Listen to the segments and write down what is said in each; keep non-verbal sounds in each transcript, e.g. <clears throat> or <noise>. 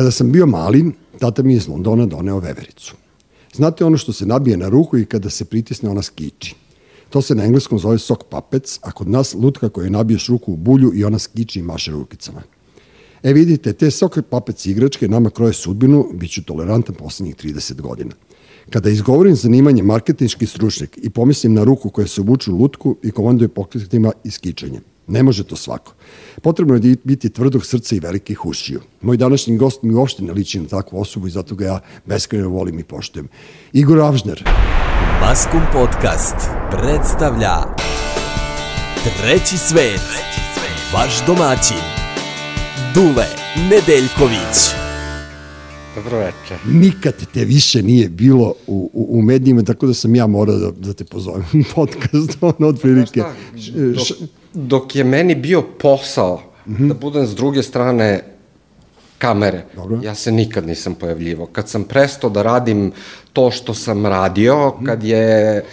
Kada sam bio mali, tata mi je iz Londona doneo vevericu. Znate ono što se nabije na ruku i kada se pritisne ona skiči. To se na engleskom zove sok papec, a kod nas lutka koju nabiješ ruku u bulju i ona skiči i maše rukicama. E vidite, te sok papec igračke nama kroje sudbinu, bit ću tolerantan poslednjih 30 godina. Kada izgovorim zanimanje marketinški stručnjak i pomislim na ruku koja se obuče u lutku i komanduje pokretima i skičanjem. Ne može to svako. Potrebno je biti tvrdog srca i velikih ušiju. Moj današnji gost mi uopšte ne liči na takvu osobu i zato ga ja beskreno volim i poštujem. Igor Avžner. Maskum Podcast predstavlja Treći svet. Vaš domaćin. Dule Nedeljković. Dobro večer. Nikad te više nije bilo u, u, u medijima, tako da sam ja morao da, da te pozovem <laughs> podcast, ono, otprilike. Dok, dok je meni bio posao mm -hmm. da budem s druge strane kamere, Dobro. ja se nikad nisam pojavljivo. Kad sam prestao da radim to što sam radio, mm -hmm. kad je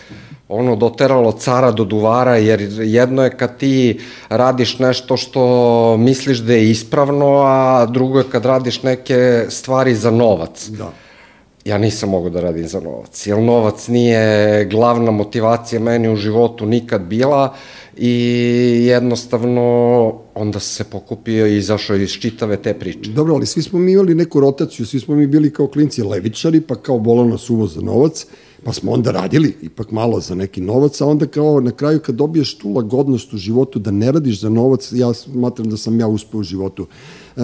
ono doteralo cara do duvara, jer jedno je kad ti radiš nešto što misliš da je ispravno, a drugo je kad radiš neke stvari za novac. Da. Ja nisam mogao da radim za novac, jer novac nije glavna motivacija meni u životu nikad bila i jednostavno onda se pokupio i izašao iz čitave te priče. Dobro, ali svi smo mi imali neku rotaciju, svi smo mi bili kao klinci levičari, pa kao bolao nas uvo za novac, pa smo onda radili ipak malo za neki novac, a onda kao na kraju kad dobiješ tu lagodnost u životu da ne radiš za novac, ja smatram da sam ja uspeo u životu.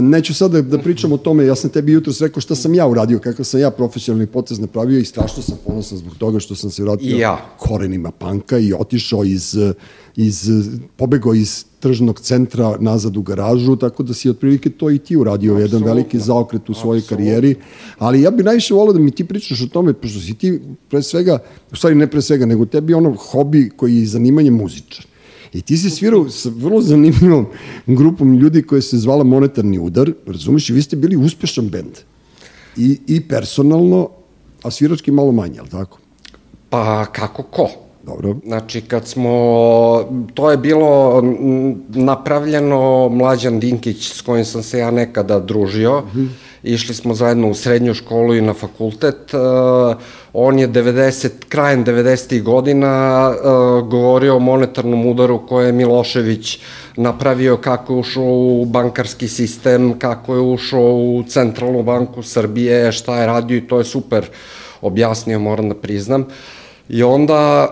Neću sada da, da pričam o tome, ja sam tebi jutros rekao šta sam ja uradio, kakav sam ja profesionalni potez napravio i strašno sam ponosan zbog toga što sam se vratio ja. korenima panka i otišao iz, iz pobegao iz tržnog centra nazad u garažu, tako da si otprilike to i ti uradio, Absolutno. jedan veliki zaokret u svojoj Absolutno. karijeri. Ali ja bih najviše volio da mi ti pričaš o tome, pošto si ti pre svega, u stvari ne pre svega, nego tebi ono hobi koji je zanimanje muzičar. I ti si svirao sa vrlo zanimljivom grupom ljudi koja se zvala Monetarni udar, razumiješ, i vi ste bili uspešan bend. I, I personalno, a svirački malo manje, ali tako? Pa kako ko? Dobro. Znači, kad smo, to je bilo napravljeno Mlađan Dinkić s kojim sam se ja nekada družio, mm -hmm. Išli smo zajedno u srednju školu i na fakultet, uh, on je 90, krajem 90. godina uh, govorio o monetarnom udaru koje je Milošević napravio kako je ušao u bankarski sistem, kako je ušao u Centralnu banku Srbije, šta je radio i to je super objasnio, moram da priznam. I onda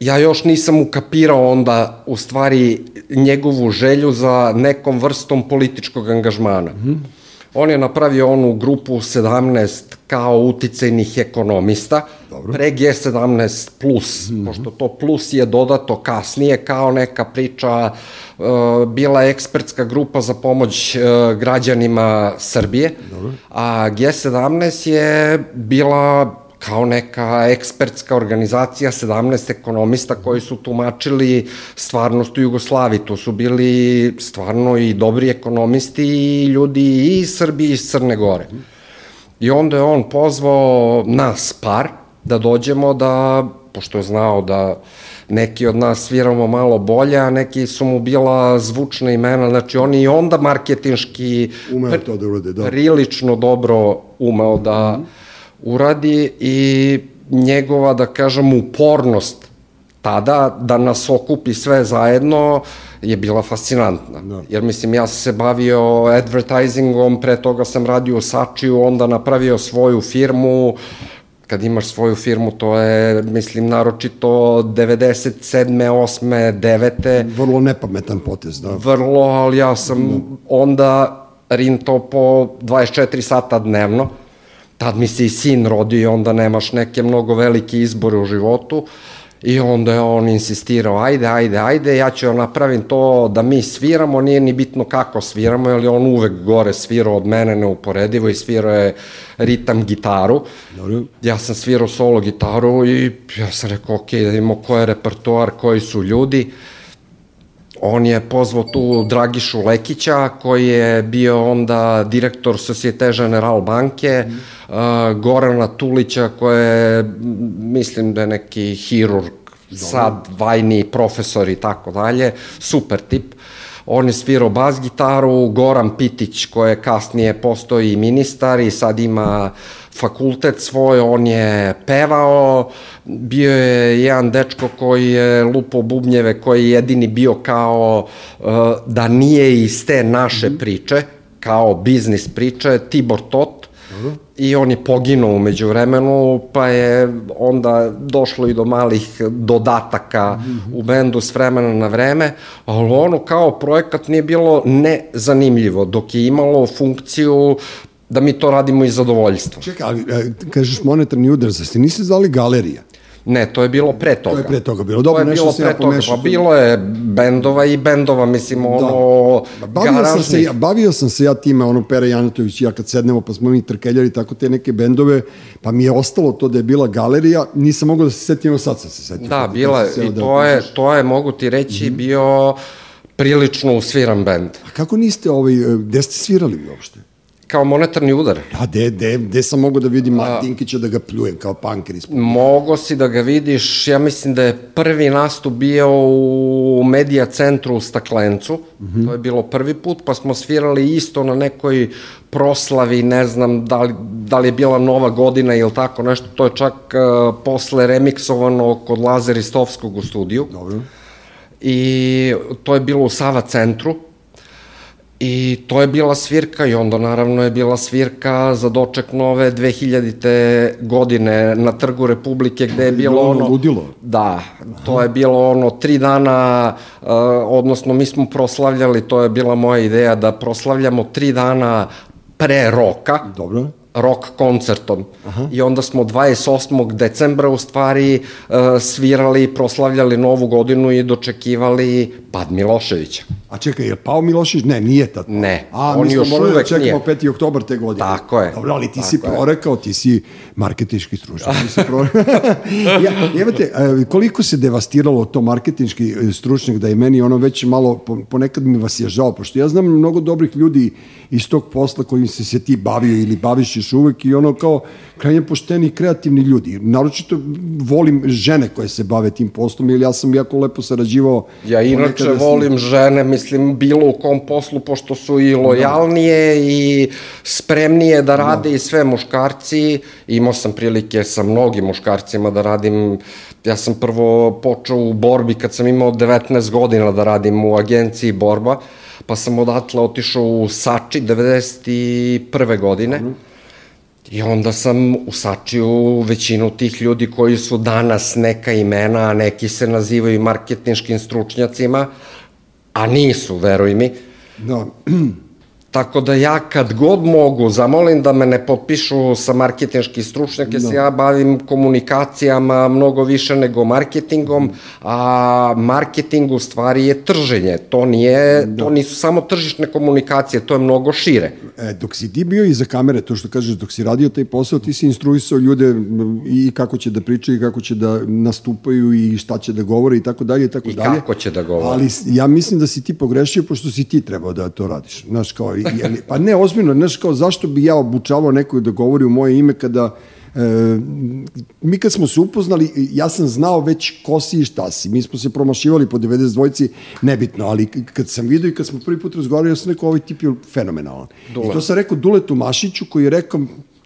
ja još nisam ukapirao onda u stvari njegovu želju za nekom vrstom političkog angažmana. Mm -hmm. On je napravio onu grupu 17 kao uticajnih ekonomista, Dobro. pre G17 plus, mm -hmm. pošto to plus je dodato kasnije kao neka priča, uh, bila ekspertska grupa za pomoć uh, građanima Srbije, Dobro. a G17 je bila kao neka ekspertska organizacija 17 ekonomista koji su tumačili stvarnost u Jugoslaviji. To su bili stvarno i dobri ekonomisti i ljudi i iz Srbije i iz Crne Gore. I onda je on pozvao nas par da dođemo da, pošto je znao da neki od nas sviramo malo bolje, a neki su mu bila zvučna imena, znači on i onda marketinški umeo to da urade, da. prilično dobro umeo da mm -hmm uradi i njegova, da kažem, upornost tada da nas okupi sve zajedno je bila fascinantna. Da. Jer mislim, ja sam se bavio advertisingom, pre toga sam radio u Sačiju, onda napravio svoju firmu, kad imaš svoju firmu, to je, mislim, naročito 97. 8. 9. Vrlo nepametan potez, da. Vrlo, ali ja sam da. onda rinto po 24 sata dnevno tad mi se i sin rodio i onda nemaš neke mnogo velike izbore u životu i onda je on insistirao, ajde, ajde, ajde, ja ću napravim to da mi sviramo, nije ni bitno kako sviramo, jer je on uvek gore svirao od mene neuporedivo i svirao je ritam gitaru. Dobro. Ja sam svirao solo gitaru i ja sam rekao, ok, da imamo ko je repertoar, koji su ljudi on je pozvao tu Dragišu Lekića, koji je bio onda direktor Societe General banke, mm. uh, Gorana Tulića, koji je, mislim da je neki hirurg, sad vajni profesor i tako dalje, super tip. On je svirao bas gitaru, Goran Pitić koji je kasnije postoji ministar i sad ima fakultet svoj, on je pevao, bio je jedan dečko koji je lupo bubnjeve, koji je jedini bio kao uh, da nije iz te naše priče, kao biznis priče, Tibor Tot, i on je poginuo umeđu vremenu, pa je onda došlo i do malih dodataka mm -hmm. u bendu s vremena na vreme, ali ono kao projekat nije bilo nezanimljivo, dok je imalo funkciju da mi to radimo iz zadovoljstva. Čekaj, ali e, kažeš monetarni udar, zase nisi zvali galerija? Ne, to je bilo pre toga. To je pre toga bilo. Dobro, nešto se ja pomešao. Pa bilo je bendova i bendova, mislim, da. ono, bavio garažni. Sam se, ja, bavio sam se ja time, ono, Pera Janatović ja kad sednemo, pa smo mi trkeljali tako te neke bendove, pa mi je ostalo to da je bila galerija, nisam mogao da se setim, sad sam se setio. Da, bila je, i da to je, to je, mogu ti reći, mm -hmm. bio prilično usviran bend. A kako niste, ovaj, gde ste svirali uopšte? Kao monetarni udar. A de, de, de sam mogu da vidim Dinkića da ga pljujem kao panker ispod? Mogo si da ga vidiš, ja mislim da je prvi nastup bio u medija centru u Staklencu, mm -hmm. to je bilo prvi put, pa smo svirali isto na nekoj proslavi, ne znam da li, da li je bila nova godina ili tako nešto, to je čak uh, posle remiksovano kod Lazar Istovskog u studiju. Dobro. I to je bilo u Sava centru, I to je bila svirka i onda naravno je bila svirka za doček nove 2000. godine na Trgu Republike gde je bilo ono... Ludilo. Da, to je bilo ono tri dana, uh, odnosno mi smo proslavljali, to je bila moja ideja da proslavljamo tri dana pre roka. Dobro rock koncertom. Aha. I onda smo 28. decembra u stvari uh, svirali, proslavljali novu godinu i dočekivali pad Miloševića. A čekaj, je pao Milošević? Ne, nije tad. Ne, A, on još uvek da čekamo nije. 5. oktobar te godine. Tako je. Dobro, ali ti si prorekao, ti si marketinški stručnjak. ti si prorekao. <laughs> <laughs> ja, jevate, e, koliko se devastiralo to marketinški e, stručnjak da je meni ono već malo, ponekad mi vas je žao, pošto ja znam mnogo dobrih ljudi iz tog posla kojim se se ti bavio ili baviš još uvek i ono kao krajnje pošteni i kreativni ljudi. Naročito volim žene koje se bave tim poslom, ili ja sam jako lepo sarađivao. Ja inače volim žene, mislim, bilo u kom poslu, pošto su i lojalnije da. i spremnije da rade da. i sve muškarci. Imao sam prilike sa mnogim muškarcima da radim ja sam prvo počeo u borbi kad sam imao 19 godina da radim u agenciji Borba, pa sam odatle otišao u Sači 91. godine. Mm I onda sam u Sačiju većinu tih ljudi koji su danas neka imena, a neki se nazivaju marketinškim stručnjacima, a nisu, veruj mi. Da. Tako da ja kad god mogu, zamolim da me ne potpišu sa marketinški stručnjak, jer no. se ja bavim komunikacijama mnogo više nego marketingom, a marketing u stvari je trženje. To nije, no. to nisu samo tržišne komunikacije, to je mnogo šire. E, dok si ti bio iza kamere, to što kažeš, dok si radio taj posao, ti si instruisao ljude i kako će da pričaju, i kako će da nastupaju i šta će da govore i tako dalje i tako dalje. I kako će da govore. Ali ja mislim da si ti pogrešio pošto si ti trebao da to radiš. Znaš, kao, jeli, pa ne, ozbiljno, znaš kao, zašto bi ja obučavao nekog da govori u moje ime kada E, mi kad smo se upoznali, ja sam znao već ko si i šta si. Mi smo se promašivali po 92-ci, nebitno, ali kad sam vidio i kad smo prvi put razgovarali, ja sam rekao, ovaj tip je fenomenalan. Dule. I to sam rekao Duletu Mašiću, koji je rekao,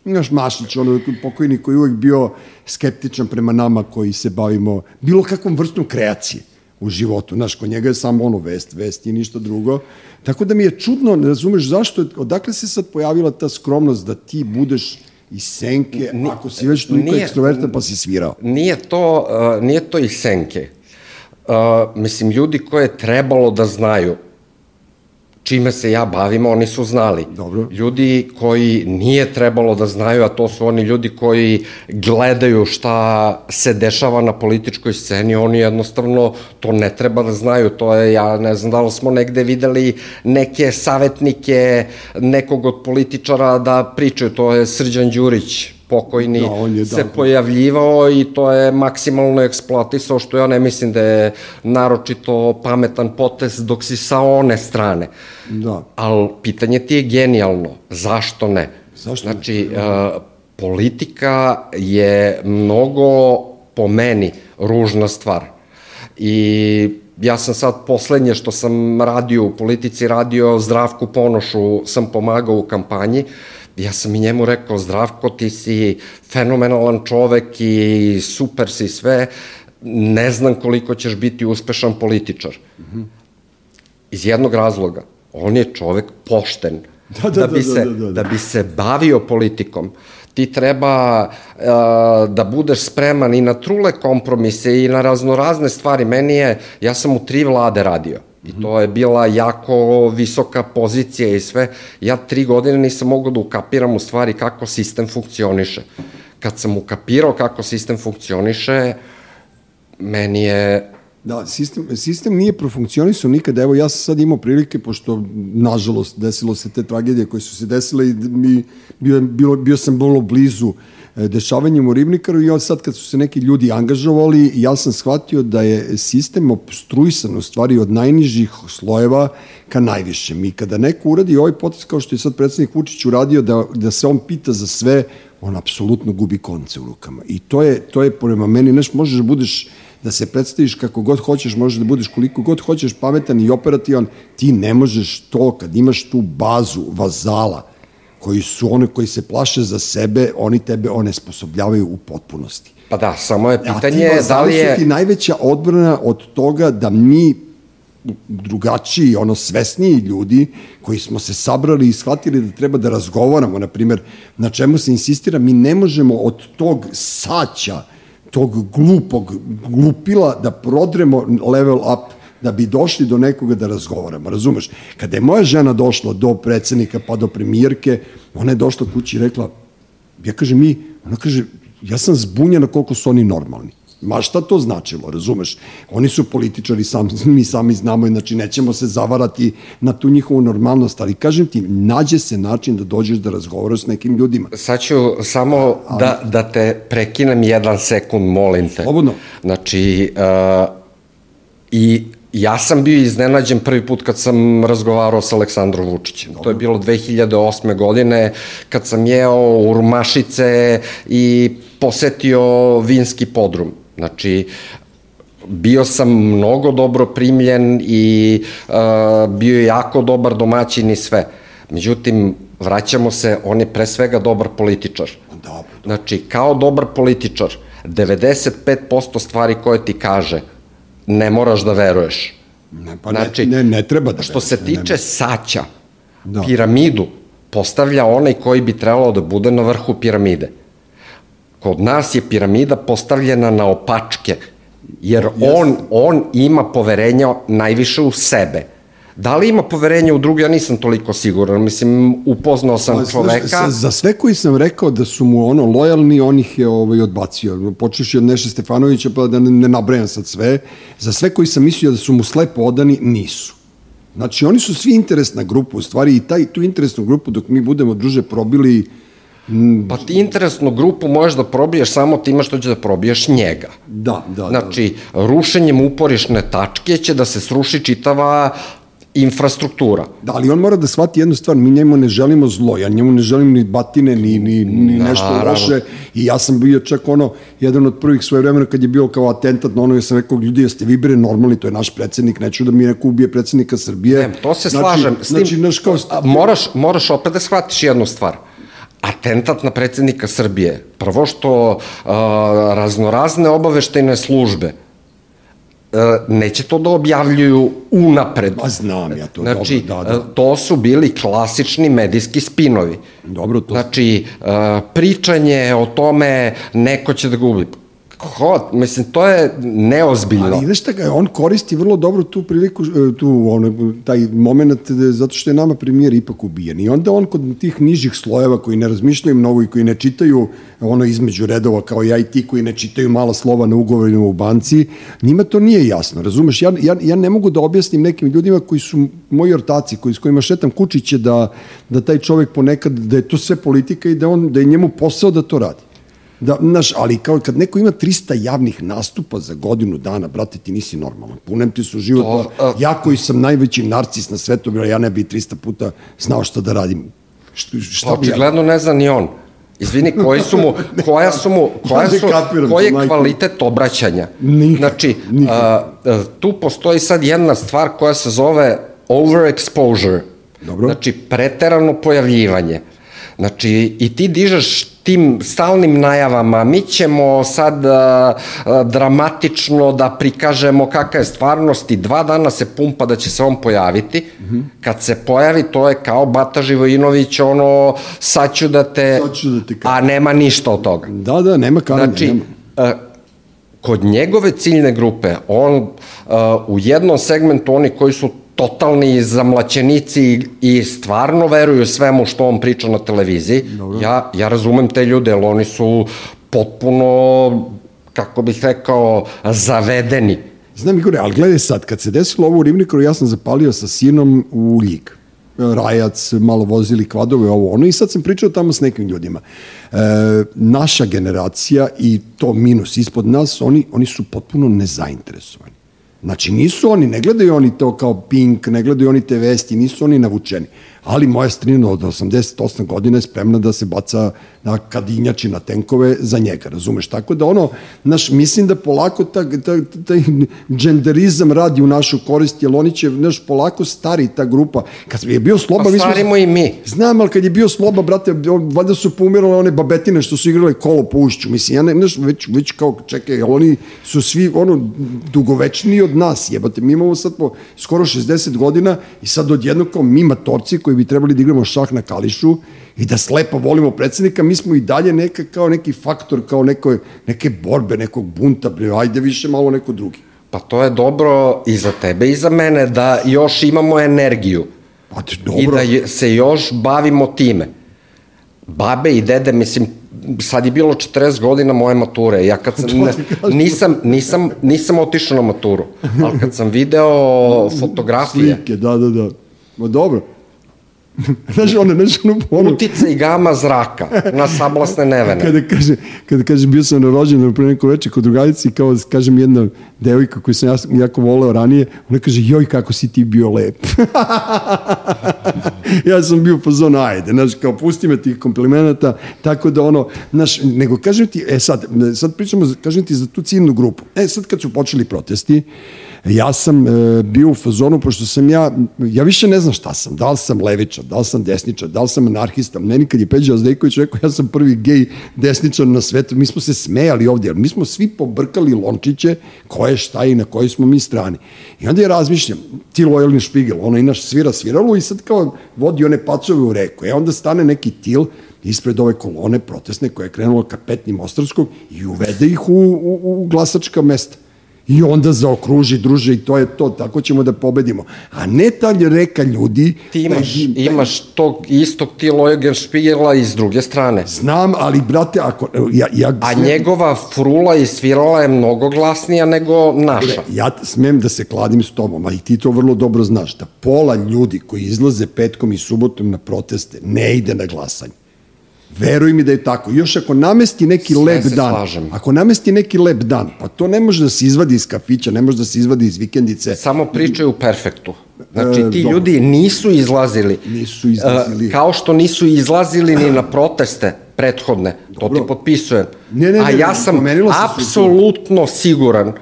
Znaš, Mašić, ono pokojni koji je uvek bio skeptičan prema nama koji se bavimo bilo kakvom vrstom kreacije u životu. Znaš, kod njega je samo ono vest, vest i ništa drugo. Tako da mi je čudno, ne razumeš zašto, odakle se sad pojavila ta skromnost da ti budeš iz senke, Ni, ako si već toliko ekstrovertan pa si svirao? Nije to, uh, nije to iz senke. Uh, mislim, ljudi koje je trebalo da znaju čime se ja bavim, oni su znali. Dobro. Ljudi koji nije trebalo da znaju, a to su oni ljudi koji gledaju šta se dešava na političkoj sceni, oni jednostavno to ne treba da znaju. To je, ja ne znam da li smo negde videli neke savetnike nekog od političara da pričaju, to je Srđan Đurić, pokojni da, on je, se da, pojavljivao i to je maksimalno eksploatisao, što ja ne mislim da je naročito pametan potez dok si sa one strane. Da. Ali pitanje ti je genijalno. Zašto ne? Zašto znači, ne? Uh, politika je mnogo po meni ružna stvar. I ja sam sad poslednje što sam radio u politici, radio Zdravku Ponošu, sam pomagao u kampanji, ja sam i njemu rekao, Zdravko, ti si fenomenalan čovek i super si sve, ne znam koliko ćeš biti uspešan političar. Mm -hmm. Iz jednog razloga, on je čovek pošten, <laughs> da, da, da, bi da, se, da, da, da. da bi se bavio politikom ti treba uh, da budeš spreman i na trule kompromise i na raznorazne stvari. Meni je, ja sam u tri vlade radio. I to je bila jako visoka pozicija i sve. Ja tri godine nisam mogao da ukapiram u stvari kako sistem funkcioniše. Kad sam ukapirao kako sistem funkcioniše, meni je Da, sistem, sistem nije profunkcionisao nikada. Evo, ja sam sad imao prilike, pošto, nažalost, desilo se te tragedije koje su se desile i mi, bio, bilo, bio sam vrlo blizu e, dešavanjem u Ribnikaru i sad kad su se neki ljudi angažovali, ja sam shvatio da je sistem obstruisan u stvari od najnižih slojeva ka najvišem. I kada neko uradi ovaj potes kao što je sad predsednik Vučić uradio da, da se on pita za sve, on apsolutno gubi konce u rukama. I to je, to je prema meni, neš, možeš da budeš da se predstaviš kako god hoćeš, možeš da budeš koliko god hoćeš pametan i operativan, ti ne možeš to kad imaš tu bazu vazala koji su one koji se plaše za sebe, oni tebe onesposobljavaju u potpunosti. Pa da, samo je pitanje da li je... ti najveća odbrana od toga da mi drugačiji, ono svesniji ljudi koji smo se sabrali i shvatili da treba da razgovaramo, na primjer, na čemu se insistira, mi ne možemo od tog saća tog glupog glupila da prodremo level up da bi došli do nekoga da razgovaramo, razumeš? Kada je moja žena došla do predsednika pa do premijerke, ona je došla kući i rekla, ja kažem mi, ona kaže, ja sam zbunjena koliko su oni normalni. Ma šta to značilo, razumeš? Oni su političari, sam, mi sami znamo, znači nećemo se zavarati na tu njihovu normalnost, ali kažem ti, nađe se način da dođeš da razgovaraš s nekim ljudima. Sad ću samo ali, da, da te prekinem jedan sekund, molim te. Slobodno. Znači, uh, i Ja sam bio iznenađen prvi put kad sam razgovarao sa Aleksandrom Vučićem. To je bilo 2008. godine kad sam jeo urmašice i posetio vinski podrum. Znači, bio sam mnogo dobro primljen i uh, bio je jako dobar domaćin i sve. Međutim, vraćamo se, on je pre svega dobar političar. Dobro, dobro. Znači, kao dobar političar, 95% stvari koje ti kaže, ne moraš da veruješ. Ne, pa znači, ne, ne, ne treba da Što se tiče ne, saća, da. piramidu postavlja onaj koji bi trebalo da bude na vrhu piramide. Kod nas je piramida postavljena na opačke, jer on, on ima poverenja najviše u sebe. Da li ima poverenje u druge, ja nisam toliko siguran. Mislim, upoznao sam pa, čoveka... Znaš, za sve koji sam rekao da su mu ono lojalni, on ih je ovaj, odbacio. Počeš od Neša Stefanovića, pa da ne, ne nabrajam sad sve. Za sve koji sam mislio da su mu slepo odani, nisu. Znači, oni su svi interesna grupa, u stvari, i taj, tu interesnu grupu, dok mi budemo druže probili, Pa ti interesnu grupu možeš da probiješ samo time što će da probiješ njega. Da, da. Znači, da. rušenjem uporišne tačke će da se sruši čitava infrastruktura. Da, ali on mora da shvati jednu stvar, mi njemu ne želimo zlo, ja njemu ne želim ni batine, ni, ni, ni nešto loše i ja sam bio čak ono, jedan od prvih svoje vremena kad je bio kao atentat na ono, ja sam rekao, ljudi, jeste vi bre normalni, to je naš predsednik, neću da mi neko ubije predsednika Srbije. Ne, to se znači, slažem. S tim, znači, naš kao... moraš, moraš opet da shvatiš jednu stvar atentat na predsednika Srbije. Prvo što uh, raznorazne obaveštajne službe neće to da objavljuju unapred. Ma znam ja to, znači, dobro, da, da. to su bili klasični medijski spinovi. Dobro, to. Znači, uh, pričanje o tome neko će da gubi Ko, mislim, to je neozbiljno. Ali znaš ga, on koristi vrlo dobro tu priliku, e, tu, ono, taj moment, zato što je nama premijer ipak ubijen. I onda on kod tih nižih slojeva koji ne razmišljaju mnogo i koji ne čitaju ono između redova kao ja i ti koji ne čitaju mala slova na ugovorima u banci, njima to nije jasno, razumeš? Ja, ja, ja ne mogu da objasnim nekim ljudima koji su moji ortaci, koji, s kojima šetam kučiće da, da taj čovek ponekad, da je to sve politika i da, on, da je njemu posao da to radi. Da, znaš, ali kao kad neko ima 300 javnih nastupa za godinu dana, brate, ti nisi normalan. Punem ti su život. To, pa, ja koji sam najveći narcis na svetu, ja ne bi 300 puta znao šta da radim. Šta, šta pa, očigledno ja... ne zna ni on. Izvini, koji su mu, <laughs> koja su mu, koja su, koji je kvalitet obraćanja? Nikak, znači, nikak. a, a, tu postoji sad jedna stvar koja se zove overexposure. Dobro. Znači, preterano pojavljivanje. Znači, i ti dižeš tim stalnim najavama, mi ćemo sad a, a, dramatično da prikažemo kakva je stvarnost i dva dana se pumpa da će se on pojaviti. Mm -hmm. Kad se pojavi, to je kao Bata Živojinović, ono, sad ću da te... Sad ću da te ka- A nema ništa od toga. Da, da, nema karanja. Znači, nema. a, kod njegove ciljne grupe, on a, u jednom segmentu, oni koji su totalni zamlaćenici i, i stvarno veruju svemu što on priča na televiziji, ja, ja razumem te ljude, jer oni su potpuno, kako bih rekao, zavedeni. Znam Igore, ali gledaj sad, kad se desilo ovo u Rivnikoru, ja sam zapalio sa sinom u Ljig. Rajac, malo vozili kvadove, ovo ono, i sad sam pričao tamo s nekim ljudima. E, naša generacija i to minus ispod nas, oni, oni su potpuno nezainteresovani. Znači, nisu oni, ne gledaju oni to kao Pink, ne gledaju oni te vesti, nisu oni navučeni. Ali moja strina od 88 godina je spremna da se baca na kadinjači, na tenkove za njega, razumeš? Tako da ono, naš, mislim da polako ta, ta, taj dženderizam radi u našu korist, jer oni će, naš, polako stari ta grupa. Kad je bio Sloba, Pa mi smo... starimo i mi. Znam, ali kad je bio Sloba, brate, valjda su poumirale one babetine što su igrale kolo po ušću. Mislim, ja ne, znaš, već, već kao, čekaj, oni su svi, ono, dugovečniji od nas, jebate. Mi imamo sad po skoro 60 godina i sad odjedno kao mi matorci koji bi trebali da igramo šah na kališu i da slepo volimo predsednika, mi smo i dalje neka, kao neki faktor, kao neko, neke borbe, nekog bunta, bre, ajde više malo neko drugi. Pa to je dobro i za tebe i za mene da još imamo energiju. Pa ti, I dobro. da se još bavimo time. Babe i dede, mislim, sad je bilo 40 godina moje mature. Ja kad <laughs> sam, ne, nisam, nisam, nisam otišao na maturu, ali kad sam video <laughs> fotografije, Slike, da, da, da. Ma dobro. <laughs> znaš, ono, znaš, ono, ono, utica i gama zraka na sablasne nevene. kada kaže, kada kaže bio sam na rođendan pre neko veče kod drugarice i kao kažem jedna devojka koju sam ja, jako voleo ranije, ona kaže joj kako si ti bio lep. <laughs> ja sam bio po zonu ajde, znaš, kao pusti me tih komplimenata, tako da ono, znaš, nego kažem ti, e sad, sad pričamo, kažem ti za tu ciljnu grupu. E sad kad su počeli protesti, ja sam e, bio u fazonu, pošto sam ja, ja više ne znam šta sam, da li sam levičar, da li sam desničar, da li sam anarhista, meni kad je Peđa Ozdejković rekao, ja sam prvi gej desničar na svetu, mi smo se smejali ovdje, jer mi smo svi pobrkali lončiće, ko je šta i na kojoj smo mi strani. I onda ja razmišljam, ti lojalni špigel, ono inaš svira sviralo i sad kao vodi one pacove u reku, e onda stane neki til, ispred ove kolone protestne koja je krenula ka petnim Ostarskog i uvede ih u, u, u glasačka mesta. I onda zaokruži, druže, i to je to, tako ćemo da pobedimo. A ne ta reka ljudi... Ti imaš, taj- taj- imaš tog istog ti Lojogen Špigela i s druge strane. Znam, ali, brate, ako... Ja, ja, A njegova frula i svirala je mnogo glasnija nego naša. Ja smem da se kladim s tobom, a i ti to vrlo dobro znaš, da pola ljudi koji izlaze petkom i subotom na proteste ne ide na glasanje. Veruj mi da je tako. Još ako namesti neki Sve lep dan, slažem. ako namesti neki lep dan, pa to ne može da se izvadi iz kafića, ne može da se izvadi iz vikendice. Samo pričaju perfektu. Znači, E, ti dobro. ljudi nisu izlazili. Nisu izlazili. E, kao što nisu izlazili ni na proteste prethodne. To ti potpisujem. Ne, ne, A ne, ja sam apsolutno siguran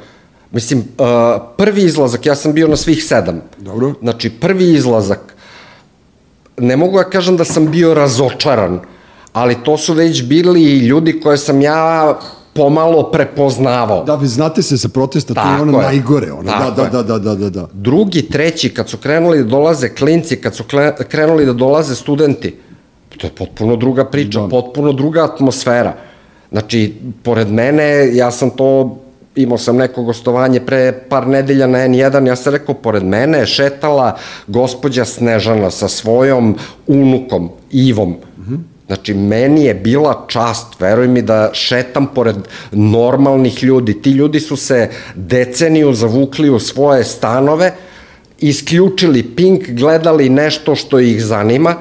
Mislim, uh, prvi izlazak, ja sam bio na svih sedam. Dobro. Znači, prvi izlazak, ne mogu ja kažem da sam bio razočaran, ali to su već bili ljudi koje sam ja pomalo prepoznavao. Da, vi znate se sa protesta, to je ono je. najgore. Ono, da, Tako da, da, da, da, da, da. Drugi, treći, kad su krenuli da dolaze klinci, kad su krenuli da dolaze studenti, to je potpuno druga priča, Da. potpuno druga atmosfera. Znači, pored mene, ja sam to, imao sam neko gostovanje pre par nedelja na N1, ja sam rekao, pored mene je šetala gospođa Snežana sa svojom unukom, Ivom. Znači, meni je bila čast, veruj mi, da šetam pored normalnih ljudi. Ti ljudi su se deceniju zavukli u svoje stanove, isključili Pink, gledali nešto što ih zanima,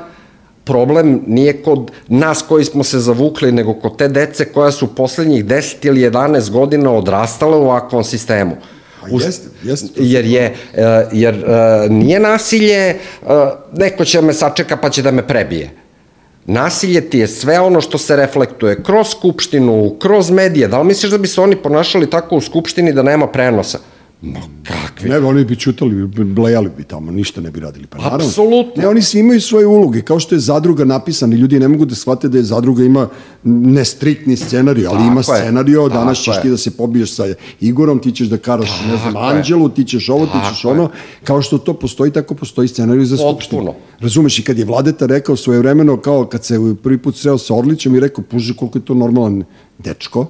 problem nije kod nas koji smo se zavukli, nego kod te dece koja su poslednjih 10 ili 11 godina odrastale u ovakvom sistemu. Pa jeste, jeste, Jer je, e, jer e, nije nasilje, e, neko će me sačeka pa će da me prebije. Nasilje ti je sve ono što se reflektuje kroz skupštinu, kroz medije. Da li misliš da bi se oni ponašali tako u skupštini da nema prenosa? Ma kakvi? Ne, oni bi čutali, blejali bi tamo, ništa ne bi radili. Pa naravno. Apsolutno. Ne, oni svi imaju svoje uloge, kao što je zadruga napisana, ljudi ne mogu da shvate da je zadruga ima ne striktni scenarij, ali Tako ima je. scenario, danas Tako ćeš je. ti da se pobiješ sa Igorom, ti ćeš da karaš, ne znam, Tako je. Anđelu, ti ćeš ovo, ti ćeš Tako ono, kao što to postoji, tako postoji scenarij za skupštinu. Potpuno. Razumeš, i kad je Vladeta rekao svoje vremeno, kao kad se prvi put sreo sa Orlićem i rekao, puže koliko je to normalan dečko,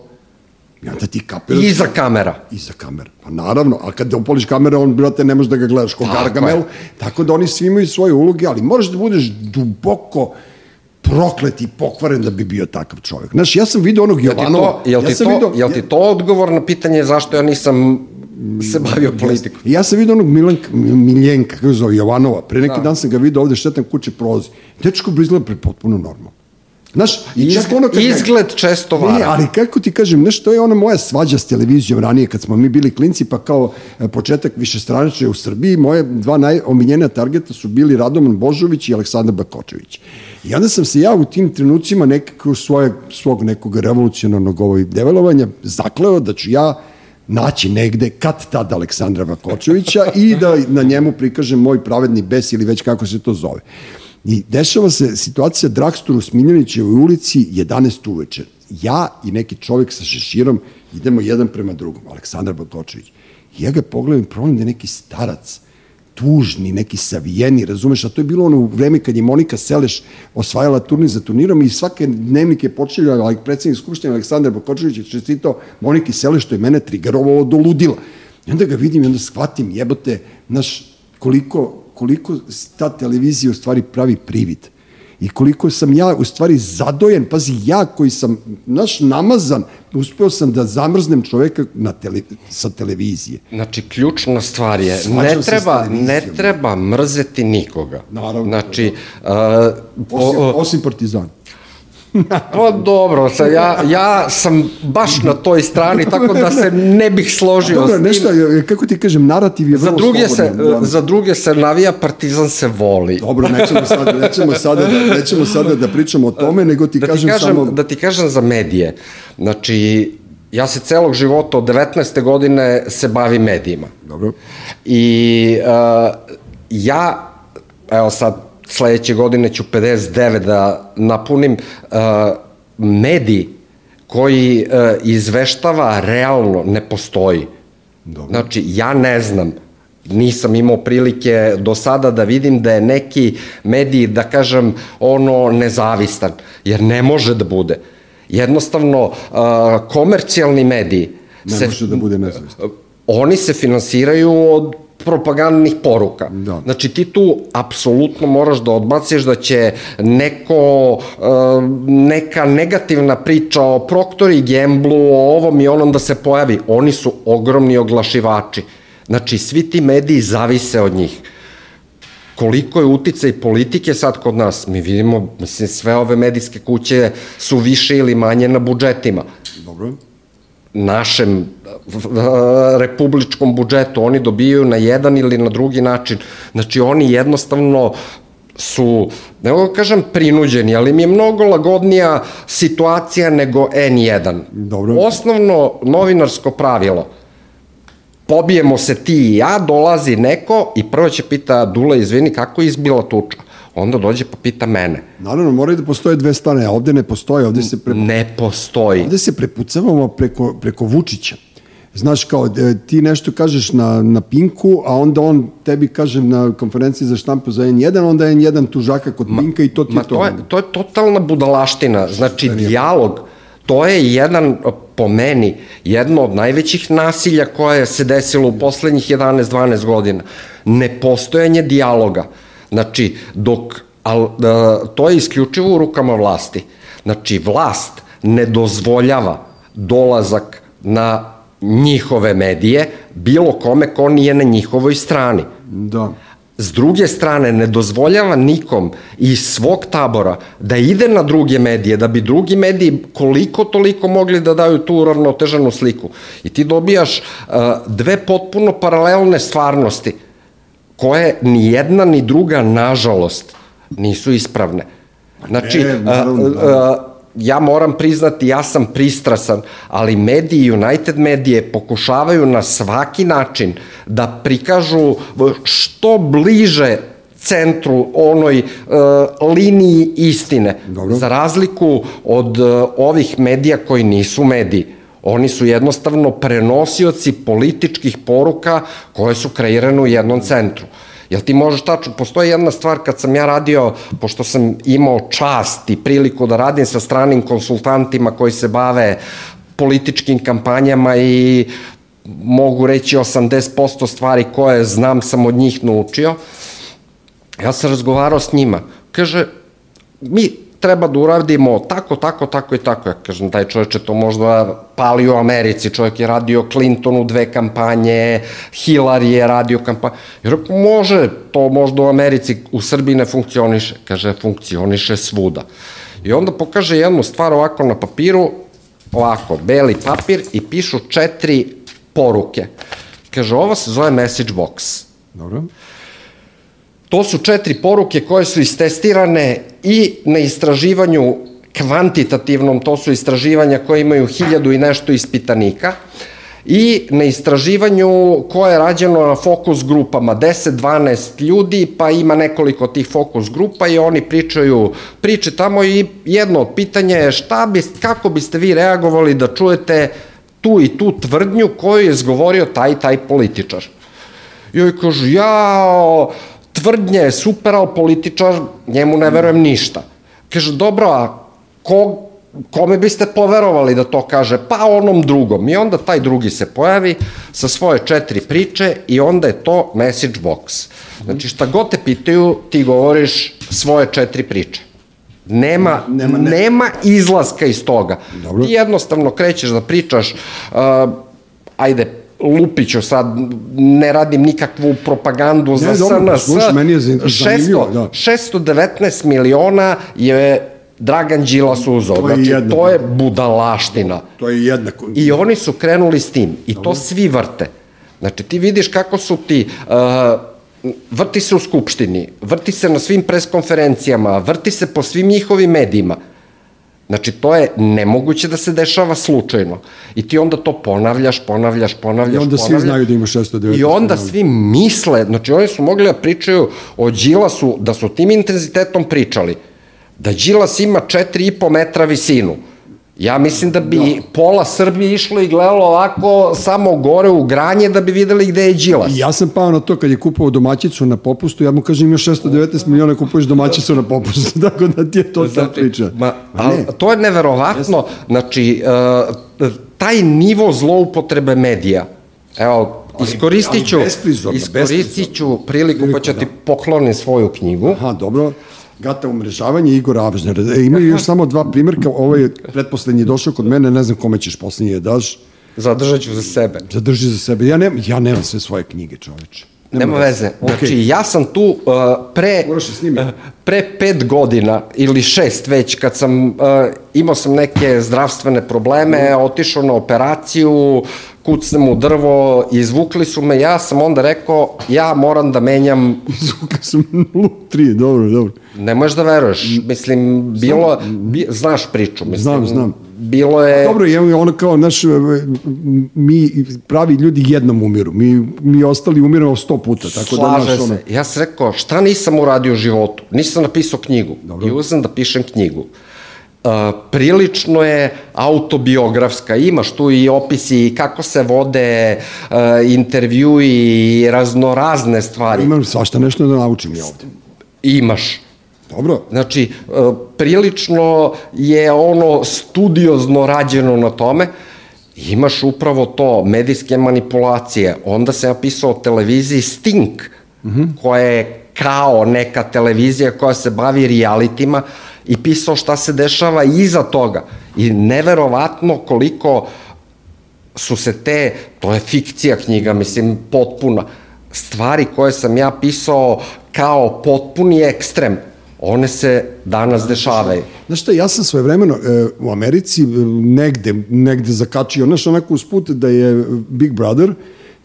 i onda ti kapiraš... Iza kamera. Iza kamera. Pa naravno, a kad upoliš kamera, on, brate, ne možeš da ga gledaš ko Tako Gargamel. je. Tako da oni svi imaju svoje uloge, ali moraš da budeš duboko proklet i pokvaren da bi bio takav čovjek. Znaš, ja sam vidio onog Jel ti Jovanova. to, jel ja ti sam to, jel ti to odgovor na pitanje zašto ja nisam se bavio politikom? Ja sam vidio onog Milenka, Miljenka, kako se zove, Jovanova. Pre neki dan sam ga vidio ovde šetam kuće prolazi. Dečko bi izgleda pre potpuno normalno. Znaš, i čak ono kad... izgled često Ne, vara. ali kako ti kažem, znaš, to je ona moja svađa s televizijom ranije, kad smo mi bili klinci, pa kao e, početak višestranačne u Srbiji, moje dva najomiljenija targeta su bili Radoman Božović i Aleksandar Bakočević. I onda sam se ja u tim trenucima nekako svoje, svog nekog revolucionarnog ovoj develovanja zakleo da ću ja naći negde kad tad Aleksandra Bakočevića i da na njemu prikažem moj pravedni bes ili već kako se to zove. I dešava se situacija Dragstor u Smiljanićevoj ulici 11 uveče. Ja i neki čovjek sa šeširom idemo jedan prema drugom, Aleksandar Bakočević. I ja ga pogledam problem da je neki starac, tužni, neki savijeni, razumeš, a to je bilo ono u vreme kad je Monika Seleš osvajala turnir za turnirom i svake dnevnike počeljala ali predsednik Skupštine Aleksandar Bakočević je čestitao Moniki Seleš, što je mene trigerovalo do ludila. I onda ga vidim i onda shvatim, jebote, znaš, koliko, koliko ta televizija u stvari pravi privid i koliko sam ja u stvari zadojen, pazi, ja koji sam, naš namazan, uspeo sam da zamrznem čoveka na tele, sa televizije. Znači, ključna stvar je, Svađam ne treba, ne treba mrzeti nikoga. Naravno. Znači, uh, Osim, o, osim partizan. <laughs> pa dobro, sa, ja, ja sam baš na toj strani, tako da se ne bih složio Dobro, s tim. nešto, kako ti kažem, narativ je Za vrlo druge, se, slobodan, da. za druge se navija, partizan se voli. Dobro, nećemo sada, nećemo sada, da, nećemo sada da pričamo o tome, nego ti da kažem, ti kažem, samo... Da ti kažem za medije. Znači, ja se celog života od 19. godine se bavim medijima. Dobro. I uh, ja, evo sad, sledeće godine ću 59 da napunim, uh, mediji koji uh, izveštava realno ne postoji. Dobro. Znači, ja ne znam, nisam imao prilike do sada da vidim da je neki medij, da kažem, ono nezavistan, jer ne može da bude. Jednostavno, uh, komercijalni mediji Ne može da bude nezavistan. Oni se finansiraju od propagandnih poruka. Da. Znači ti tu apsolutno moraš da odbaciš da će neko, uh, neka negativna priča o Proctori Gamblu, o ovom i onom da se pojavi. Oni su ogromni oglašivači. Znači svi ti mediji zavise od njih koliko je uticaj politike sad kod nas. Mi vidimo, mislim, sve ove medijske kuće su više ili manje na budžetima Dobro. Našem republičkom budžetu, oni dobijaju na jedan ili na drugi način. Znači, oni jednostavno su, ne mogu da kažem prinuđeni, ali mi je mnogo lagodnija situacija nego N1. Dobro. Osnovno novinarsko pravilo, pobijemo se ti i ja, dolazi neko i prvo će pita Dula, izvini, kako je izbila tuča? Onda dođe pa pita mene. Naravno, moraju da postoje dve strane, a ovde ne postoje, ovde se, pre, Ne postoji. ovde se prepucavamo preko, preko Vučića. Znaš, kao, e, ti nešto kažeš na, na Pinku, a onda on tebi kaže na konferenciji za štampu za N1, onda je N1 tužaka kod Pinka i to ti Ma je to. to je, to je totalna budalaština. Znači, dijalog, to je jedan, po meni, jedno od najvećih nasilja koje se desilo u poslednjih 11-12 godina. Nepostojanje dijaloga. Znači, dok, al, da, to je isključivo u rukama vlasti. Znači, vlast ne dozvoljava dolazak na njihove medije bilo kome ko nije na njihovoj strani. Da. S druge strane, ne dozvoljava nikom iz svog tabora da ide na druge medije, da bi drugi mediji koliko toliko mogli da daju tu uravnoteženu sliku. I ti dobijaš uh, dve potpuno paralelne stvarnosti, koje ni jedna ni druga, nažalost, nisu ispravne. Znači, Ne, naravno, a, a, ja moram priznati, ja sam pristrasan, ali mediji, United medije, pokušavaju na svaki način da prikažu što bliže centru, onoj e, liniji istine. Dobro. Za razliku od e, ovih medija koji nisu mediji. Oni su jednostavno prenosioci političkih poruka koje su kreirane u jednom centru. Jel ti možeš tačno, postoji jedna stvar kad sam ja radio, pošto sam imao čast i priliku da radim sa stranim konsultantima koji se bave političkim kampanjama i mogu reći 80% stvari koje znam sam od njih naučio, ja sam razgovarao s njima. Kaže, mi treba da uradimo tako, tako, tako i tako. Ja kažem, taj čovječe to možda pali u Americi, čovjek je radio Clintonu dve kampanje, Hillary je radio kampanju. Jer ako može, to možda u Americi, u Srbiji ne funkcioniše. Kaže, funkcioniše svuda. I onda pokaže jednu stvar ovako na papiru, ovako, beli papir i pišu četiri poruke. Kaže, ovo se zove message box. Dobro. To su četiri poruke koje su istestirane i na istraživanju kvantitativnom, to su istraživanja koje imaju hiljadu i nešto ispitanika, i na istraživanju koje je rađeno na fokus grupama, 10-12 ljudi, pa ima nekoliko tih fokus grupa i oni pričaju priče tamo i jedno od pitanja je šta bi, kako biste vi reagovali da čujete tu i tu tvrdnju koju je izgovorio taj taj političar. I ovi kažu, jao, tvrdnja je super, ali političar, njemu ne verujem ništa. Kaže, dobro, a ko, kome biste poverovali da to kaže? Pa onom drugom. I onda taj drugi se pojavi sa svoje četiri priče i onda je to message box. Znači, šta god te pitaju, ti govoriš svoje četiri priče. Nema, nema, Nema- ne- nema izlaska iz toga. Dobro. Ti jednostavno krećeš da pričaš, uh, ajde, lupiću sad, ne radim nikakvu propagandu za dobro, SNS. slušaj, meni je zan- zanimljivo, 600, da. 619 miliona je Dragan Đilas uzao. To je znači, to je budalaština. To je jednako. I oni su krenuli s tim. I to svi vrte. Znači, ti vidiš kako su ti... Uh, vrti se u Skupštini, vrti se na svim preskonferencijama, vrti se po svim njihovim medijima. Znači, to je nemoguće da se dešava slučajno. I ti onda to ponavljaš, ponavljaš, ponavljaš, I onda svi ponavljaš. znaju da ima 619 I onda miliona. svi misle, znači oni su mogli da pričaju o Đilasu, da su tim intenzitetom pričali, da Đilas ima 4,5 metra visinu. Ja mislim da bi pola Srbije išlo i gledalo ovako samo gore u granje da bi videli gde je Đilas. Ja sam pao na to kad je kupovao domaćicu na popustu, ja mu kažem imaš 619 miliona kupuješ domaćicu na popustu, <laughs> tako da ti je to ta priča. Ma, ali, ne, to je neverovatno. Znači, uh, taj nivo zloupotrebe medija, evo, iskoristit ću, iskoristit ću priliku pa ću ti poklonim svoju knjigu. Aha, dobro. Gata umrežavanje Igor Avžner. E, imaju još samo dva primjerka, ovo je pretposlednji došao kod mene, ne znam kome ćeš poslednji je daš. Zadržat ću za sebe. Zadrži za sebe. Ja, ne, ja nemam sve svoje knjige, čoveče. Nema veze. Znači, Okej. ja sam tu uh, pre, da uh, pre pet godina ili šest već, kad sam, uh, imao sam neke zdravstvene probleme, otišao na operaciju, kucnem u drvo, izvukli su me, ja sam onda rekao, ja moram da menjam Zvuka sam 0,3, dobro, dobro. Ne možeš da veruješ. Mislim, bilo, bi, znaš priču. Mislim, Znam, znam. Bilo je... Dobro, je ono kao, naš, mi pravi ljudi jednom umiru. Mi, mi ostali umiramo sto puta. Tako da, Slaže naš, ono, se. Ja sam rekao, šta nisam uradio u životu? Nisam napisao knjigu. Dobro. I uzem da pišem knjigu. Uh, prilično je autobiografska, imaš tu i opisi kako se vode intervju i raznorazne stvari. imam svašta nešto da naučim ja ovde. Imaš. Dobro. Znači, prilično je ono studiozno rađeno na tome, imaš upravo to, medijske manipulacije. Onda se napisao o televiziji Stink, mm -hmm. koja je kao neka televizija koja se bavi realitima i pisao šta se dešava iza toga. I neverovatno koliko su se te, to je fikcija knjiga, mislim, potpuna, stvari koje sam ja pisao kao potpuni ekstrem, one se danas dešavaju. Znaš šta, ja sam svoje vremeno e, u Americi e, negde, negde zakačio, znaš, onako usput da je Big Brother,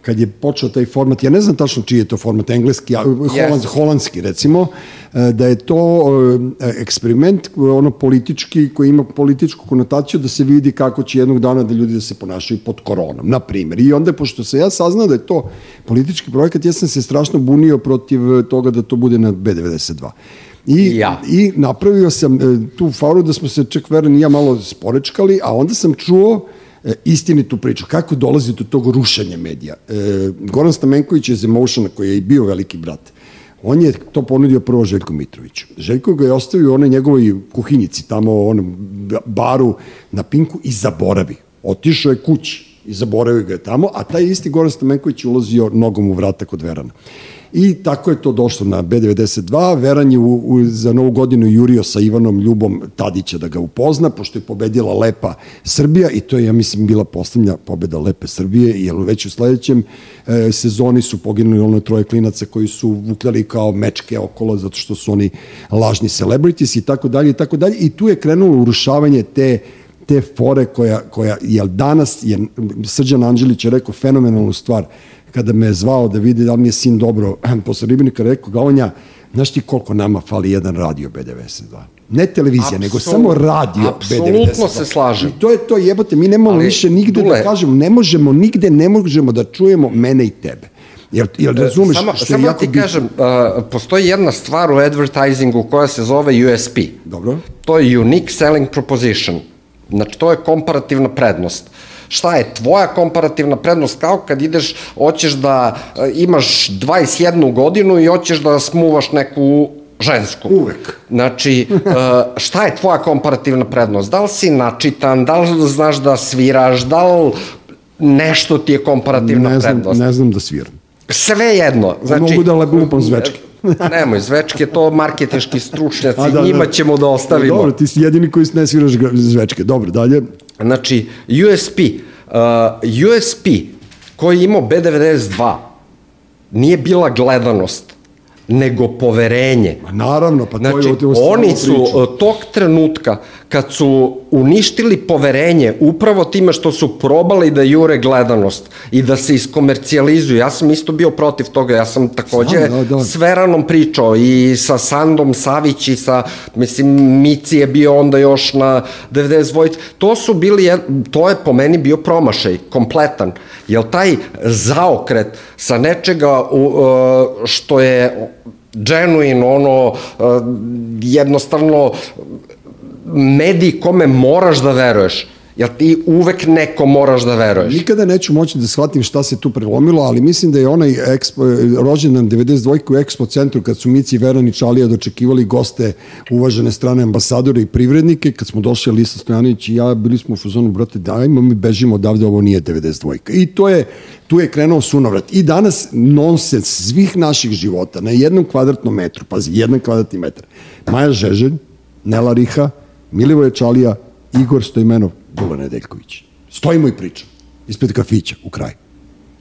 kad je počeo taj format, ja ne znam tačno čiji je to format, engleski, holand, Yes. holandski recimo, e, da je to e, eksperiment ono politički koji ima političku konotaciju da se vidi kako će jednog dana da ljudi da se ponašaju pod koronom, na primjer. I onda, pošto se ja saznao da je to politički projekat, ja sam se strašno bunio protiv toga da to bude na B92. I, Ja. I napravio sam e, tu faru da smo se čak Veran i ja malo sporečkali, a onda sam čuo e, istinitu priču. Kako dolazi do tog rušenja medija? E, Goran Stamenković je iz Emotiona, koji je i bio veliki brat. On je to ponudio prvo Željko Mitroviću. Željko ga je ostavio u onoj njegovoj kuhinjici, tamo u onom baru na Pinku i zaboravi. Otišao je kući i zaboravio ga je tamo, a taj isti Goran Stamenković ulazio nogom u vrata kod Verana. I tako je to došlo na B92. Veran je u, u, za novu godinu jurio sa Ivanom Ljubom Tadića da ga upozna, pošto je pobedila Lepa Srbija i to je, ja mislim, bila poslednja pobeda Lepe Srbije, jer već u sledećem e, sezoni su poginuli ono troje klinaca koji su vukljali kao mečke okolo zato što su oni lažni celebrities i tako dalje i tako dalje i tu je krenulo urušavanje te te fore koja, koja jel danas je Srđan Anđelić je rekao fenomenalnu stvar kada me je zvao da vidi da li mi je sin dobro <clears throat> posle ribnika rekao Galonja znaš ti koliko nama fali jedan radio B92 ne televizija, nego Apsolutno. samo radio B92. Apsolutno se slažem. I to je to, jebote, mi nemamo Ali, više nigde Dule- da kažemo, ne možemo nigde, ne možemo da čujemo mene i tebe. Jel, jel razumeš samo, što je samo da jako ti bitno? kažem, uh, postoji jedna stvar u advertisingu koja se zove USP. Dobro. To je Unique Selling Proposition. Znači, to je komparativna prednost. Šta je tvoja komparativna prednost? Kao kad ideš, hoćeš da uh, imaš 21 godinu i hoćeš da smuvaš neku žensku. Uvek. Znači, uh, šta je tvoja komparativna prednost? Da li si načitan, da li znaš da sviraš, da li nešto ti je komparativna ne znam, prednost? ne znam da sviram. Sve jedno. Znači, Mogu da lupam zvečke. <laughs> Nemoj, zvečke, to marketinški stručnjaci, A, da, njima da. ćemo da ostavimo. Dobro, ti si jedini koji ne sviraš zvečke. Dobro, dalje. Znači, USP, uh, USP koji je imao B92 nije bila gledanost, nego poverenje. Ma naravno, pa to Znači, je o- oni su priču. uh, tog trenutka, kad su uništili poverenje, upravo time što su probali da jure gledanost i da se iskomercijalizuju, ja sam isto bio protiv toga, ja sam takođe Znam, da, da. s Veranom pričao i sa Sandom Savić i sa, mislim, Mici je bio onda još na 90 Vojt. To su bili, to je po meni bio promašaj, kompletan. Jer taj zaokret sa nečega uh, što je genuine, ono, uh, jednostavno medij kome moraš da veruješ. Jer ti uvek neko moraš da veruješ. Nikada neću moći da shvatim šta se tu prelomilo, ali mislim da je onaj ekspo, rođendan 92. u Expo centru, kad su Mici, Veran i Čalija dočekivali goste uvažene strane ambasadore i privrednike, kad smo došli Lisa Stojanović i ja, bili smo u fuzonu, brate, dajmo mi bežimo odavde, ovo nije 92. I to je, tu je krenuo sunovrat. I danas nonsens svih naših života na jednom kvadratnom metru, pazi, jedan kvadratni metar. Maja Žeželj, Nela Riha, Milivoje Čalija, Igor Stojmenov, Dula Nedeljković. Stojimo i pričamo. Ispred kafića, u kraju.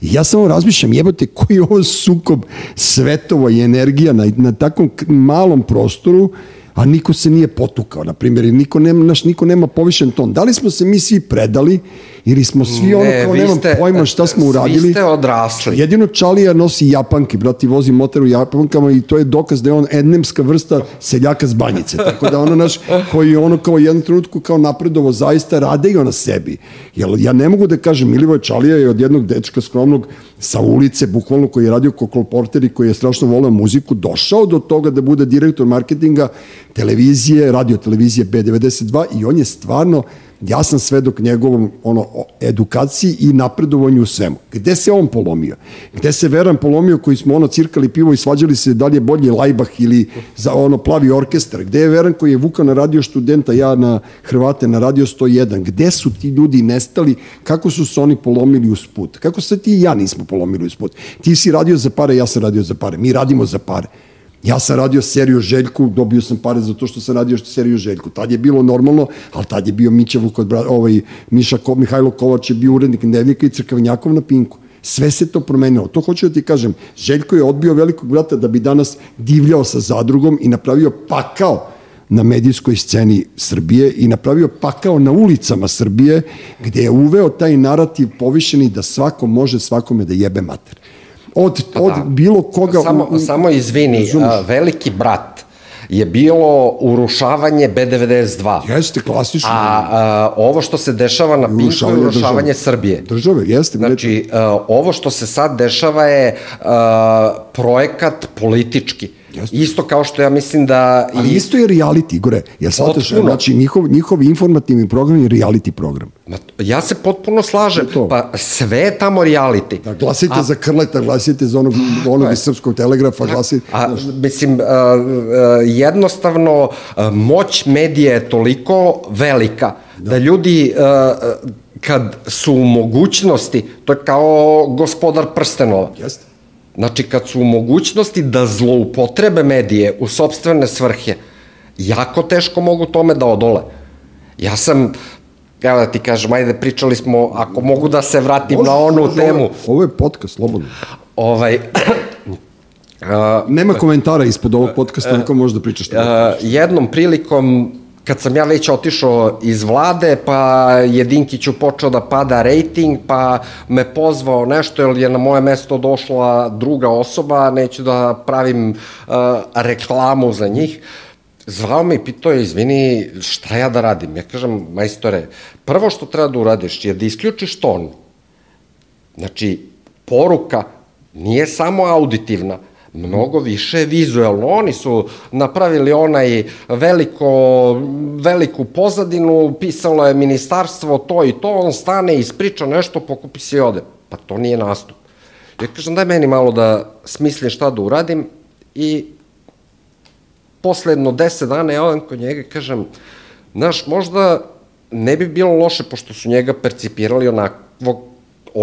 I ja samo razmišljam, jebote, koji je ovo sukob svetova i energija na, na takvom malom prostoru, a niko se nije potukao, na primjer, i niko nema, naš, niko nema povišen ton. Da li smo se mi svi predali, ili smo svi ono kao vi nemam ste- pojma šta smo uradili. Svi ste odrasli. Jedino Čalija nosi japanke, brati, vozi motor u japankama i to je dokaz da je on endemska vrsta seljaka s banjice. Tako da ono naš, koji je ono kao jednom trenutku kao napredovo zaista rade i ona sebi. Jer ja ne mogu da kažem, Milivoj Čalija je od jednog dečka skromnog sa ulice, bukvalno koji je radio kao kolporter i koji je strašno voleo muziku, došao do toga da bude direktor marketinga televizije, radio televizije B92 i on je stvarno ja sam svedok njegovom ono, edukaciji i napredovanju u svemu. Gde se on polomio? Gde se Veran polomio koji smo ono cirkali pivo i svađali se da li je bolje Lajbah ili za ono plavi orkestar? Gde je Veran koji je vukao na radio studenta, ja na Hrvate na radio 101? Gde su ti ljudi nestali? Kako su se oni polomili uz put? Kako se ti i ja nismo polomili uz put? Ti si radio za pare, ja sam radio za pare. Mi radimo za pare. Ja sam radio seriju Željku, dobio sam pare za to što sam radio seriju Željku. Tad je bilo normalno, ali tad je bio Mića Vukod, ovaj, Miša Ko, Mihajlo Kovač je bio urednik Dnevnika i Crkavnjakov na Pinku. Sve se to promenilo. To hoću da ti kažem. Željko je odbio velikog brata da bi danas divljao sa zadrugom i napravio pakao na medijskoj sceni Srbije i napravio pakao na ulicama Srbije gde je uveo taj narativ povišeni da svako može svakome da jebe mater. Od, Pa od da. bilo koga... Samo, u- u- samo izvini, a, veliki brat je bilo urušavanje B92. Jeste, klasično. A, a ovo što se dešava na Pinku je Urušavanje urušavanje države. Srbije. Države, jeste. Znači, a, ovo što se sad dešava je a, projekat politički. Jeste. Isto kao što ja mislim da... Ali isto je reality, Igore. Ja shvataš, znači njihov, njihov informativni program je reality program. Ma, ja se potpuno slažem. To. Pa sve je tamo reality. Da, glasite za Krleta, glasite za onog, onog iz srpskog telegrafa, glasite... A, mislim, a, a, jednostavno, a, moć medija je toliko velika da, da ljudi, a, a, kad su u mogućnosti, to je kao gospodar prstenova, Jeste. Znači, kad su u mogućnosti da zloupotrebe medije u sobstvene svrhe, jako teško mogu tome da odole. Ja sam, evo da ti kažem, ajde, pričali smo, ako mogu da se vratim na onu Može, temu, Ovo, ovo je podcast, slobodno. ovaj, a, Nema komentara ispod ovog podcasta, niko može da priča što. a, jednom prilikom, kad sam ja već otišao iz vlade, pa je Dinkiću počeo da pada rejting, pa me pozvao nešto, jer je na moje mesto došla druga osoba, neću da pravim uh, reklamu za njih, zvao me i pitao je, izvini, šta ja da radim? Ja kažem, majstore, prvo što treba da uradiš je da isključiš ton. Znači, poruka nije samo auditivna, mnogo više vizuelno. Oni su napravili onaj veliko, veliku pozadinu, pisalo je ministarstvo to i to, on stane, ispriča nešto, pokupi se i ode. Pa to nije nastup. Ja kažem, daj meni malo da smislim šta da uradim i posle jedno deset dana ja odem kod njega i kažem, znaš, možda ne bi bilo loše, pošto su njega percipirali onakvog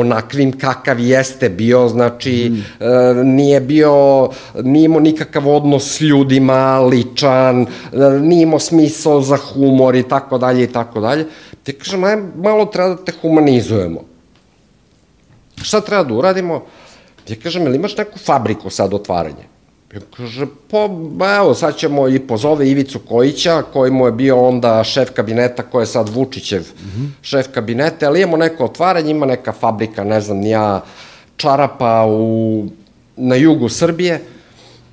onakvim kakav jeste bio, znači mm. e, nije bio, nije imao nikakav odnos s ljudima, ličan, e, nije imao smisao za humor i tako dalje i tako dalje. Ti kažem, aj, malo treba da te humanizujemo. Šta treba da uradimo? Ja kažem, ili imaš neku fabriku sad otvaranje? Ja kaže, pa, evo, sad ćemo i pozove Ivicu Kojića, koji mu je bio onda šef kabineta, ko je sad Vučićev mm -hmm. šef kabineta, ali imamo neko otvaranje, ima neka fabrika, ne znam, ja, čarapa u, na jugu Srbije.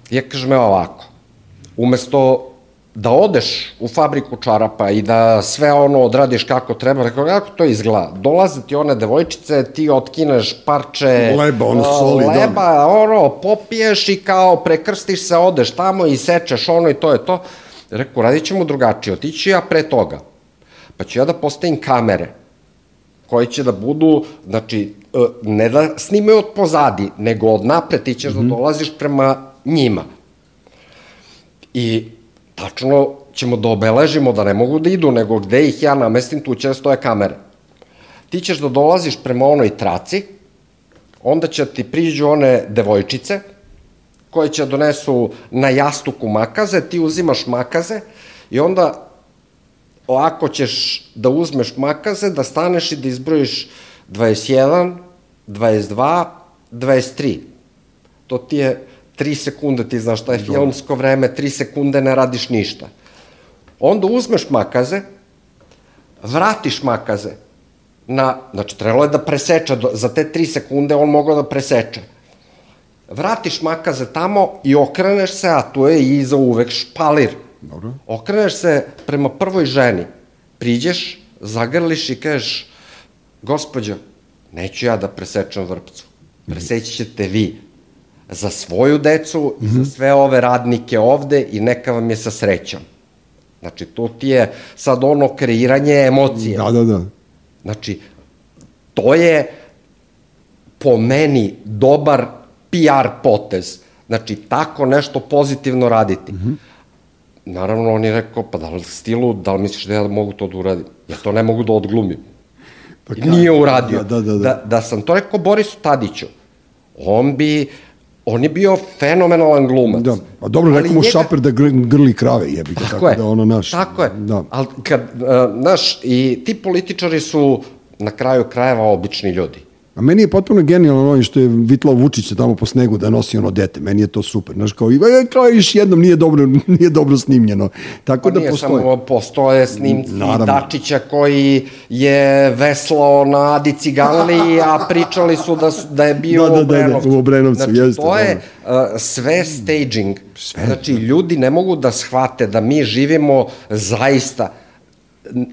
Ja kažem, evo ovako, umesto da odeš u fabriku čarapa i da sve ono odradiš kako treba, rekao, kako to izgleda? Dolaze ti one devojčice, ti otkineš parče Leba, ono, soli, leba, ono, popiješ i kao prekrstiš se, odeš tamo i sečeš ono i to je to. Rekao, radit ćemo drugačije, otići ja pre toga. Pa ću ja da postavim kamere koje će da budu, znači, e, ne da snimaju od pozadi, nego od napred ti ćeš mm -hmm. da dolaziš prema njima. I tačno ćemo da obeležimo da ne mogu da idu, nego gde ih ja namestim, tu će da stoje kamere. Ti ćeš da dolaziš prema onoj traci, onda će ti priđu one devojčice, koje će donesu na jastuku makaze, ti uzimaš makaze i onda ovako ćeš da uzmeš makaze, da staneš i da izbrojiš 21, 22, 23. To ti je 3 sekunde, ti znaš šta je filmsko vreme, 3 sekunde ne radiš ništa. Onda uzmeš makaze, vratiš makaze, na, znači trebalo je da preseče, do, za te 3 sekunde on mogao da preseče. Vratiš makaze tamo i okreneš se, a tu je i za uvek špalir. Dobro. Okreneš se prema prvoj ženi, priđeš, zagrliš i kažeš, gospođo, neću ja da presečem vrpcu, preseći ćete vi za svoju decu i za sve ove radnike ovde i neka vam je sa srećom. Znači, to ti je sad ono kreiranje emocije. Da, da, da. Znači, to je po meni dobar PR potez. Znači, tako nešto pozitivno raditi. Mm -hmm. Naravno, on je rekao, pa da li stilu, da li misliš da ja mogu to da uradim? Ja to ne mogu da odglumim. Pa I nije uradio. Da, da, da, da. da, da sam to rekao Borisu Tadiću, on bi, on je bio fenomenalan glumac. Da, a dobro, rekao mu njega... šaper da gr, grli krave, jebi ga, tako, tako je. da ono naš. Tako je, da. ali kad, uh, naš, i ti političari su na kraju krajeva obični ljudi. A meni je potpuno genijalno ono što je Vitlao Vučić tamo po snegu da nosi ono dete. Meni je to super. Znaš, kao, e, kao još jednom nije dobro, <laughs> nije dobro snimljeno. Tako Pa da nije postoje. samo postoje snimci Naravno. Dačića koji je veslao na Adi Ciganli, a pričali su da, su, da je bio Da, da, u da, da, Obrenovcu. u Obrenovcu, znači, jeste, to je uh, sve staging. Sve. Znači, ljudi ne mogu da shvate da mi živimo zaista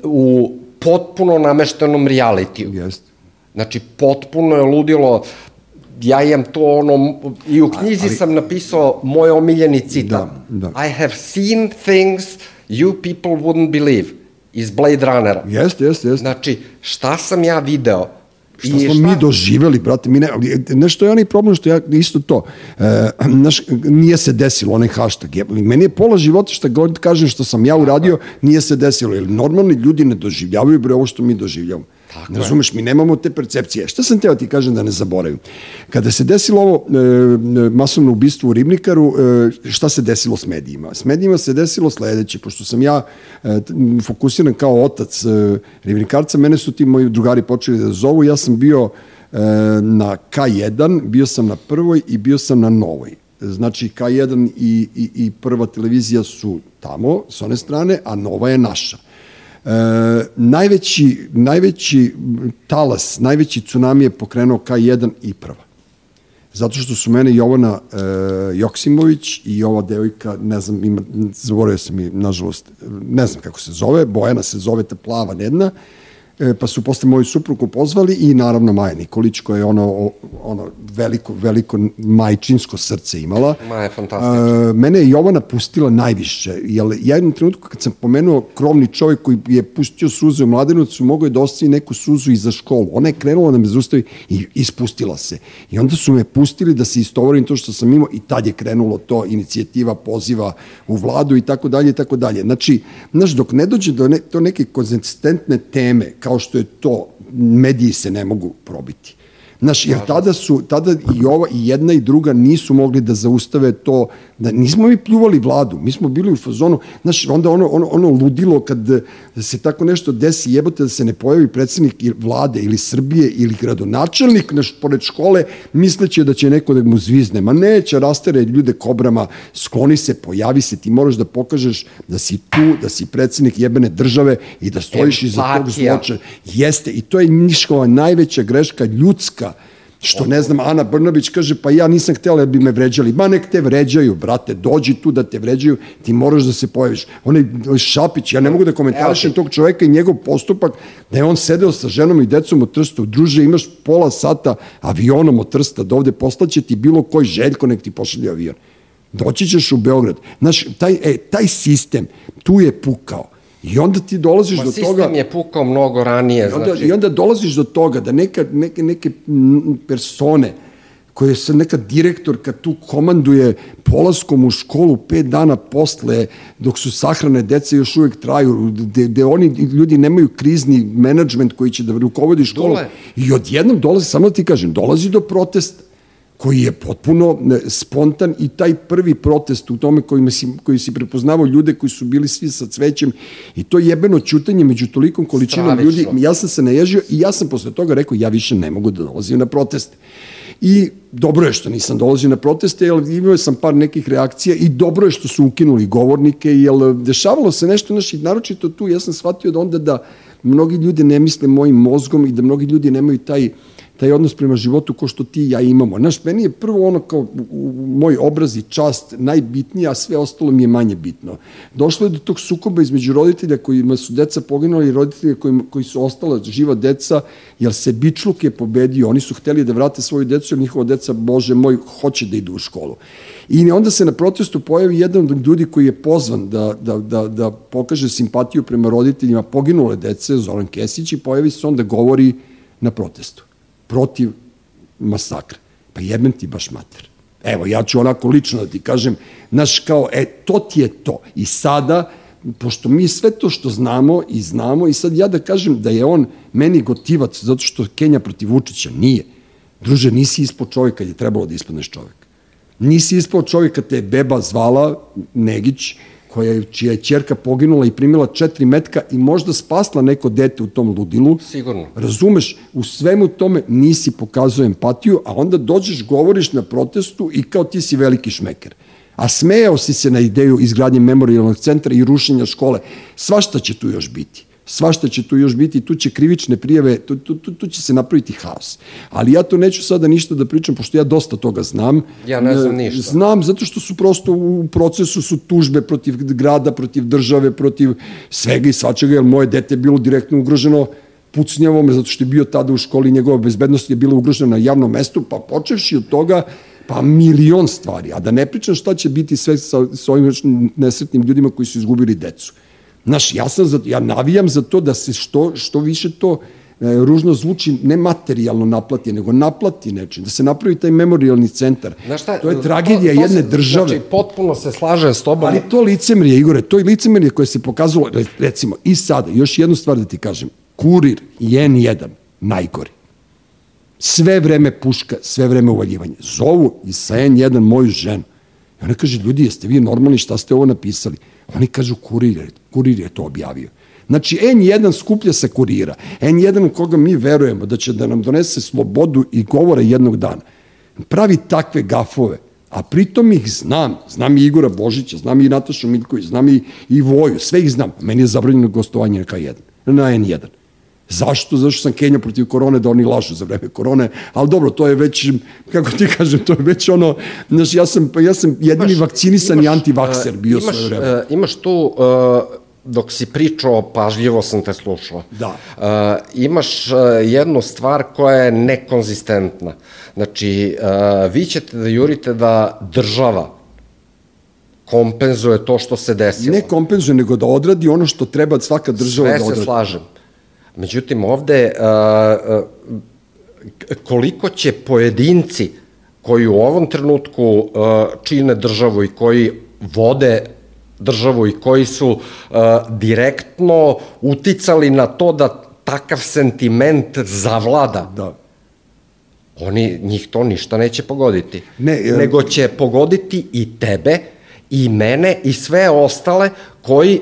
u potpuno nameštenom realitiju. Jeste. Znači, potpuno je ludilo, ja imam to ono, i u knjizi ali, sam napisao moj omiljeni citat. Da, da. I have seen things you people wouldn't believe iz Blade Runnera. Jeste, jeste, jeste. Znači, šta sam ja video? Šta smo mi doživeli, brate, mi ne, nešto je onaj problem što ja, isto to, e, znaš, nije se desilo, onaj hashtag, je, meni je pola života što god kažem što sam ja uradio, nije se desilo, jer normalni ljudi ne doživljavaju bre ovo što mi doživljavamo. Tako razumeš, mi nemamo te percepcije. Šta sam teo ti kažem da ne zaboravim? Kada se desilo ovo e, masovno ubistvo u Ribnikaru, e, šta se desilo s medijima? S medijima se desilo sledeće, pošto sam ja e, fokusiran kao otac e, Ribnikarca, mene su ti moji drugari počeli da zovu, ja sam bio e, na K1, bio sam na prvoj i bio sam na novoj. Znači K1 i, i, i prva televizija su tamo, s one strane, a nova je naša. E, najveći, najveći talas, najveći tsunami je pokrenuo K1 i prva. Zato što su mene Jovana e, Joksimović i ova devojka, ne znam, ima, zaboravio sam i, nažalost, ne znam kako se zove, Bojana se zove ta plava jedna, pa su posle moju suprugu pozvali i naravno Maja Nikolić koja je ono, ono veliko, veliko majčinsko srce imala. Maja je fantastična. E, mene je Jovana pustila najviše, jer ja jednom trenutku kad sam pomenuo krovni čovjek koji je pustio suze u Mladenovcu, mogao je da ostavi neku suzu i za školu. Ona je krenula da me zaustavi i ispustila se. I onda su me pustili da se istovarim to što sam imao i tad je krenulo to inicijativa poziva u vladu i tako dalje i tako dalje. Znači, znaš, dok ne dođe do ne, to neke konzistentne teme, kao što je to, mediji se ne mogu probiti. Znaš, jer tada su, tada i ova i jedna i druga nisu mogli da zaustave to, da nismo mi pljuvali vladu, mi smo bili u fazonu, znaš, onda ono, ono, ono ludilo kad se tako nešto desi, jebote da se ne pojavi predsednik vlade ili Srbije ili gradonačelnik naš, pored škole, misleće da će neko da mu zvizne, ma neće, rastere ljude kobrama, skloni se, pojavi se, ti moraš da pokažeš da si tu, da si predsednik jebene države i da stojiš iza tog zločina. Jeste, i to je Niškova najveća greška ljudska, Što ne znam, Ana Brnabić kaže, pa ja nisam htjela da bi me vređali. Ma nek te vređaju, brate, dođi tu da te vređaju, ti moraš da se pojaviš. Onaj Šapić, ja ne mogu da komentarišem tog čoveka i njegov postupak, da je on sedeo sa ženom i decom u Trstu. Druže, imaš pola sata avionom od Trsta, da ovde poslaće ti bilo koji željko, nek ti pošalje avion. Doći ćeš u Beograd. Znaš, taj, e, taj sistem tu je pukao. I onda ti dolaziš Ma, do toga... Sistem je pukao mnogo ranije. I onda, znači... I onda dolaziš do toga da neka, neke, neke persone koje se neka direktorka tu komanduje polaskom u školu pet dana posle, dok su sahrane dece još uvek traju, gde, gde oni ljudi nemaju krizni menadžment koji će da rukovodi školom. Dole. I odjednom dolazi, samo da ti kažem, dolazi do protesta koji je potpuno spontan i taj prvi protest u tome koji si, koji si prepoznavao ljude koji su bili svi sa cvećem i to jebeno ćutanje među tolikom količinom Stravično. ljudi, ja sam se naježio i ja sam posle toga rekao ja više ne mogu da dolazim na proteste. I dobro je što nisam dolazio na proteste, jer imao sam par nekih reakcija i dobro je što su ukinuli govornike, jer dešavalo se nešto, naši, naročito tu, ja sam shvatio da onda da mnogi ljudi ne misle mojim mozgom i da mnogi ljudi nemaju taj taj odnos prema životu ko što ti i ja imamo. Znaš, meni je prvo ono kao moj obraz i čast najbitnije, a sve ostalo mi je manje bitno. Došlo je do tog sukoba između roditelja kojima su deca poginuli i roditelja koji, koji su ostala živa deca, jer se Bičluk je pobedio. Oni su hteli da vrate svoju decu, jer njihova deca, bože moj, hoće da idu u školu. I onda se na protestu pojavi jedan od ljudi koji je pozvan da, da, da, da pokaže simpatiju prema roditeljima poginule dece, Zoran Kesić, i pojavi se on da govori na protestu protiv masakra. Pa jebem ti baš mater. Evo, ja ću onako lično da ti kažem, znaš, kao, e, to ti je to. I sada, pošto mi sve to što znamo i znamo, i sad ja da kažem da je on meni gotivac zato što Kenja protiv Vučića nije. Druže, nisi ispod čovjeka kad je trebalo da ispadneš čovjek. Nisi ispod čovjeka te je beba zvala, Negić, koja je, čija je čerka poginula i primila četiri metka i možda spasla neko dete u tom ludilu. Sigurno. Razumeš, u svemu tome nisi pokazao empatiju, a onda dođeš, govoriš na protestu i kao ti si veliki šmeker. A smejao si se na ideju izgradnje memorialnog centra i rušenja škole. Svašta će tu još biti svašta će tu još biti, tu će krivične prijave, tu, tu, tu, tu će se napraviti haos. Ali ja to neću sada ništa da pričam, pošto ja dosta toga znam. Ja ne znam ništa. Znam, zato što su prosto u procesu su tužbe protiv grada, protiv države, protiv svega i svačega, jer moje dete je bilo direktno ugroženo pucnjavom, zato što je bio tada u školi, njegova bezbednost je bila ugrožena na javnom mestu, pa počevši od toga, pa milion stvari, a da ne pričam šta će biti sve sa, sa ovim nesretnim ljudima koji su izgubili decu. Znaš, ja, sam za, ja navijam za to da se što, što više to e, ružno zvuči ne materijalno naplati, nego naplati nečim, da se napravi taj memorialni centar. Znaš šta, to je tragedija to, to jedne se, države. Znači, potpuno se slažem s tobom. Ali to licemerje, Igore, to je licemerje koje se pokazalo, recimo, i sada, još jednu stvar da ti kažem, kurir i N1, najgori. Sve vreme puška, sve vreme uvaljivanje. Zovu i sa N1 moju ženu. I ona kaže, ljudi, jeste vi normalni, šta ste ovo napisali? Oni kažu kurir, kurir je to objavio. Znači, N1 skuplja sa kurira. N1 u koga mi verujemo da će da nam donese slobodu i govore jednog dana. Pravi takve gafove, a pritom ih znam. Znam i Igora Božića, znam i Natašu Miljković, znam i, i Voju, sve ih znam. Meni je zabranjeno gostovanje na K1, na N1. Zašto? Zašto sam Kenja protiv korone da oni lažu za vreme korone, ali dobro, to je već, kako ti kažem, to je već ono, znaš, ja sam, ja sam jedini imaš, vakcinisan imaš, i antivakser bio imaš, sve vreme. Uh, imaš tu, uh, dok si pričao, pažljivo sam te slušao. Da. Uh, imaš uh, jednu stvar koja je nekonzistentna. Znači, uh, vi ćete da jurite da država kompenzuje to što se desilo. Ne kompenzuje, nego da odradi ono što treba svaka država Sve da odradi. Sve se slažem. Međutim, ovde uh, koliko će pojedinci koji u ovom trenutku čine državu i koji vode državu i koji su direktno uticali na to da takav sentiment zavlada. Da. Oni, njih to ništa neće pogoditi. Ne, ja... Nego će pogoditi i tebe, i mene, i sve ostale koji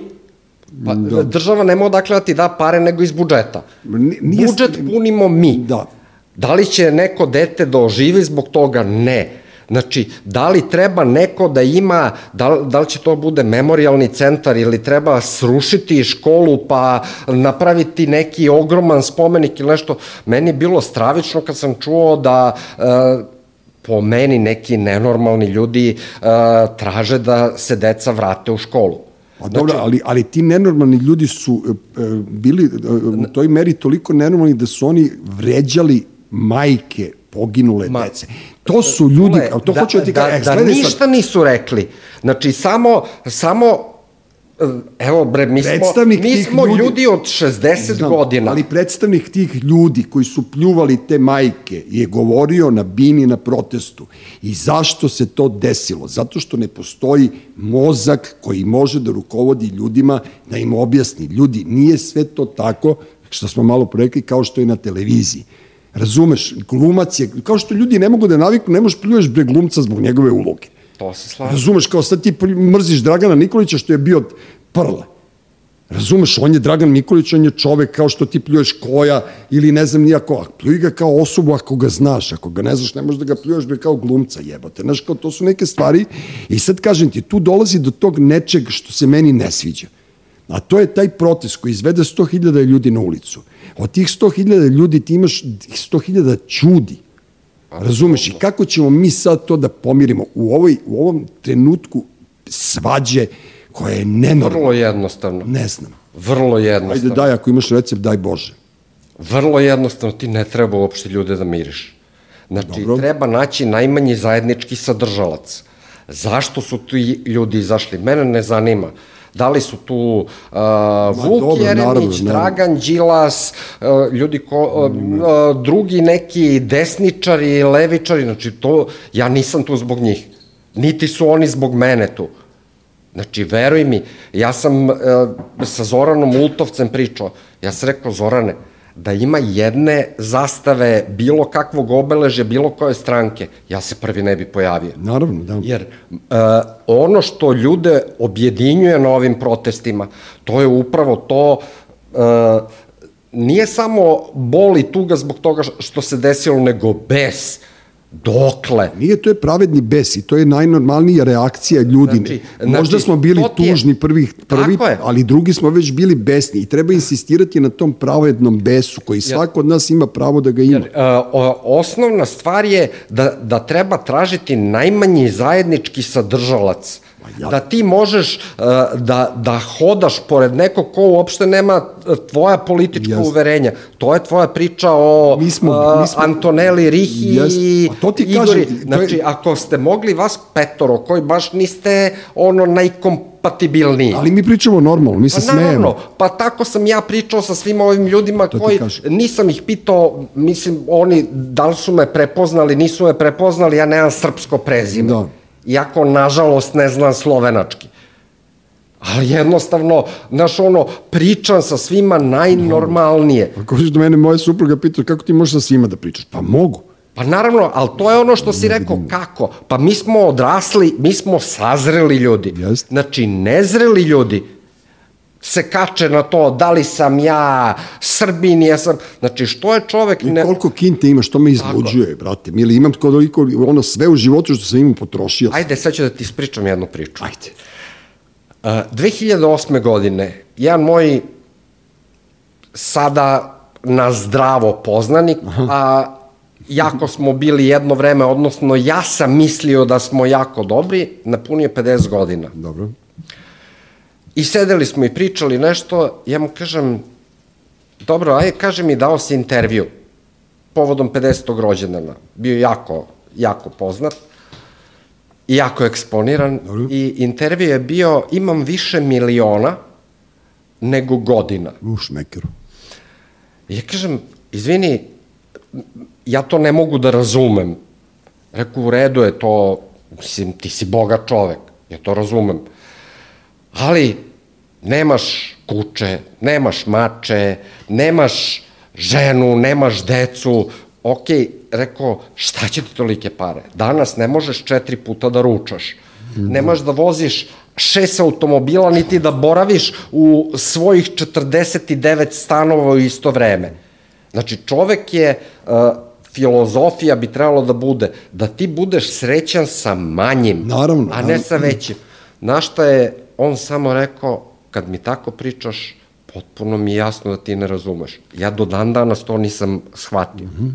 Pa, da. Država nema odakle da ti da pare nego iz budžeta. Nije... Budžet punimo mi. Da. Da li će neko dete da oživi zbog toga? Ne. Znači, da li treba neko da ima, da, da li će to bude memorialni centar ili treba srušiti školu pa napraviti neki ogroman spomenik ili nešto. Meni je bilo stravično kad sam čuo da e, po meni neki nenormalni ljudi e, traže da se deca vrate u školu. Pa dobro, znači, ali, ali ti nenormalni ljudi su e, e bili e, u toj meri toliko nenormalni da su oni vređali majke poginule Ma, dece. To su ljudi, le, to da, hoću da ti kažem. Da, da ništa sad... nisu rekli. Znači, samo, samo Evo bre, mi smo, mi smo ljudi, ljudi od 60 znam, godina. Ali predstavnik tih ljudi koji su pljuvali te majke je govorio na bini na protestu. I zašto se to desilo? Zato što ne postoji mozak koji može da rukovodi ljudima, da im objasni. Ljudi, nije sve to tako, što smo malo porekli, kao što je na televiziji. Razumeš, glumac je, kao što ljudi ne mogu da naviknu, ne možeš pljuješ bre glumca zbog njegove uloge. To se slaže. Razumeš, kao sad ti mrziš Dragana Nikolića što je bio prle. Razumeš, on je Dragan Nikolić, on je čovek kao što ti pljuješ koja ili ne znam nijako, pljuj ga kao osobu ako ga znaš, ako ga ne znaš, ne možeš da ga pljuješ be kao glumca, jebote. Znaš, kao to su neke stvari i sad kažem ti, tu dolazi do tog nečeg što se meni ne sviđa. A to je taj protest koji izvede 100.000 ljudi na ulicu. Od tih 100.000 ljudi ti imaš 100.000 čudi Razumeš? I kako ćemo mi sad to da pomirimo u, ovoj, u ovom trenutku svađe koja je nenormalna? Vrlo jednostavno. Ne znam. Vrlo jednostavno. Ajde daj, ako imaš recept, daj Bože. Vrlo jednostavno, ti ne treba uopšte ljude da miriš. Znači, Dobro. treba naći najmanji zajednički sadržalac. Zašto su ti ljudi izašli? Mene ne zanima. Uh, Da li su tu uh, Vuk dobro, Jeremić, naravno, Dragan Đilas, uh, ljudi ko, uh, uh, drugi neki desničari, levičari, znači to, ja nisam tu zbog njih. Niti su oni zbog mene tu. Znači, veruj mi, ja sam uh, sa Zoranom Ultovcem pričao, ja sam rekao, Zorane, da ima jedne zastave bilo kakvog obeležja, bilo koje stranke, ja se prvi ne bi pojavio. Naravno, da. Jer uh, ono što ljude objedinjuje na ovim protestima, to je upravo to uh, nije samo bol i tuga zbog toga što se desilo, nego bes. Dokle? Nije, to je pravedni bes i to je najnormalnija reakcija ljudi. Znači, Možda znači, smo bili tužni prvih, prvi, ali drugi smo već bili besni i treba insistirati na tom pravednom besu koji svako od nas ima pravo da ga ima. Jer, uh, osnovna stvar je da, da treba tražiti najmanji zajednički sadržalac Ja. Da ti možeš uh, da, da hodaš pored nekog ko uopšte nema uh, tvoja politička yes. uverenja. To je tvoja priča o mi smo, uh, mi smo, Antonelli, Rihi yes. i to ti Igori. Kažem, znači, je... ako ste mogli vas petoro, koji baš niste ono najkompatibilniji. Ali mi pričamo normalno, mi se pa, smejemo. Naravno, pa tako sam ja pričao sa svim ovim ljudima to koji, nisam ih pitao, mislim, oni, da li su me prepoznali, nisu me prepoznali, ja nemam srpsko prezime. Da iako nažalost ne znam slovenački. Ali jednostavno, znaš ono, pričam sa svima najnormalnije. Ako ćeš do mene, moja supruga pita kako ti možeš sa svima da pričaš? Pa mogu. Pa naravno, ali to je ono što si rekao, kako? Pa mi smo odrasli, mi smo sazreli ljudi. Znači, nezreli ljudi se kače na to da li sam ja Srbin, ja sam... Znači, što je čovek... Ne... I koliko kinte ima, što me izluđuje, Tako. brate. Ili imam koliko, ono sve u životu što sam imao potrošio. Ajde, sad ću da ti ispričam jednu priču. Ajde. Uh, 2008. godine, jedan moj sada na zdravo poznanik, Aha. a jako smo bili jedno vreme, odnosno ja sam mislio da smo jako dobri, napunio 50 godina. Dobro. I sedeli smo i pričali nešto, ja mu kažem, dobro, ajde, kaže mi, dao si intervju povodom 50. rođendana. Bio jako, jako poznat i jako eksponiran Dobro. i intervju je bio, imam više miliona nego godina. U šmekeru. Ja kažem, izvini, ja to ne mogu da razumem. Reku, u redu je to, mislim, ti si boga čovek, ja to razumem. Ali, nemaš kuće, nemaš mače, nemaš ženu, nemaš decu, ok, rekao, šta će ti tolike pare? Danas ne možeš četiri puta da ručaš. Nemaš da voziš šest automobila, niti da boraviš u svojih 49 stanova u isto vreme. Znači, čovek je, uh, filozofija bi trebalo da bude, da ti budeš srećan sa manjim, naravno, a ne sa većim. Na šta je on samo rekao, kad mi tako pričaš, potpuno mi je jasno da ti ne razumeš. Ja do dan danas to nisam shvatio. Mm -hmm.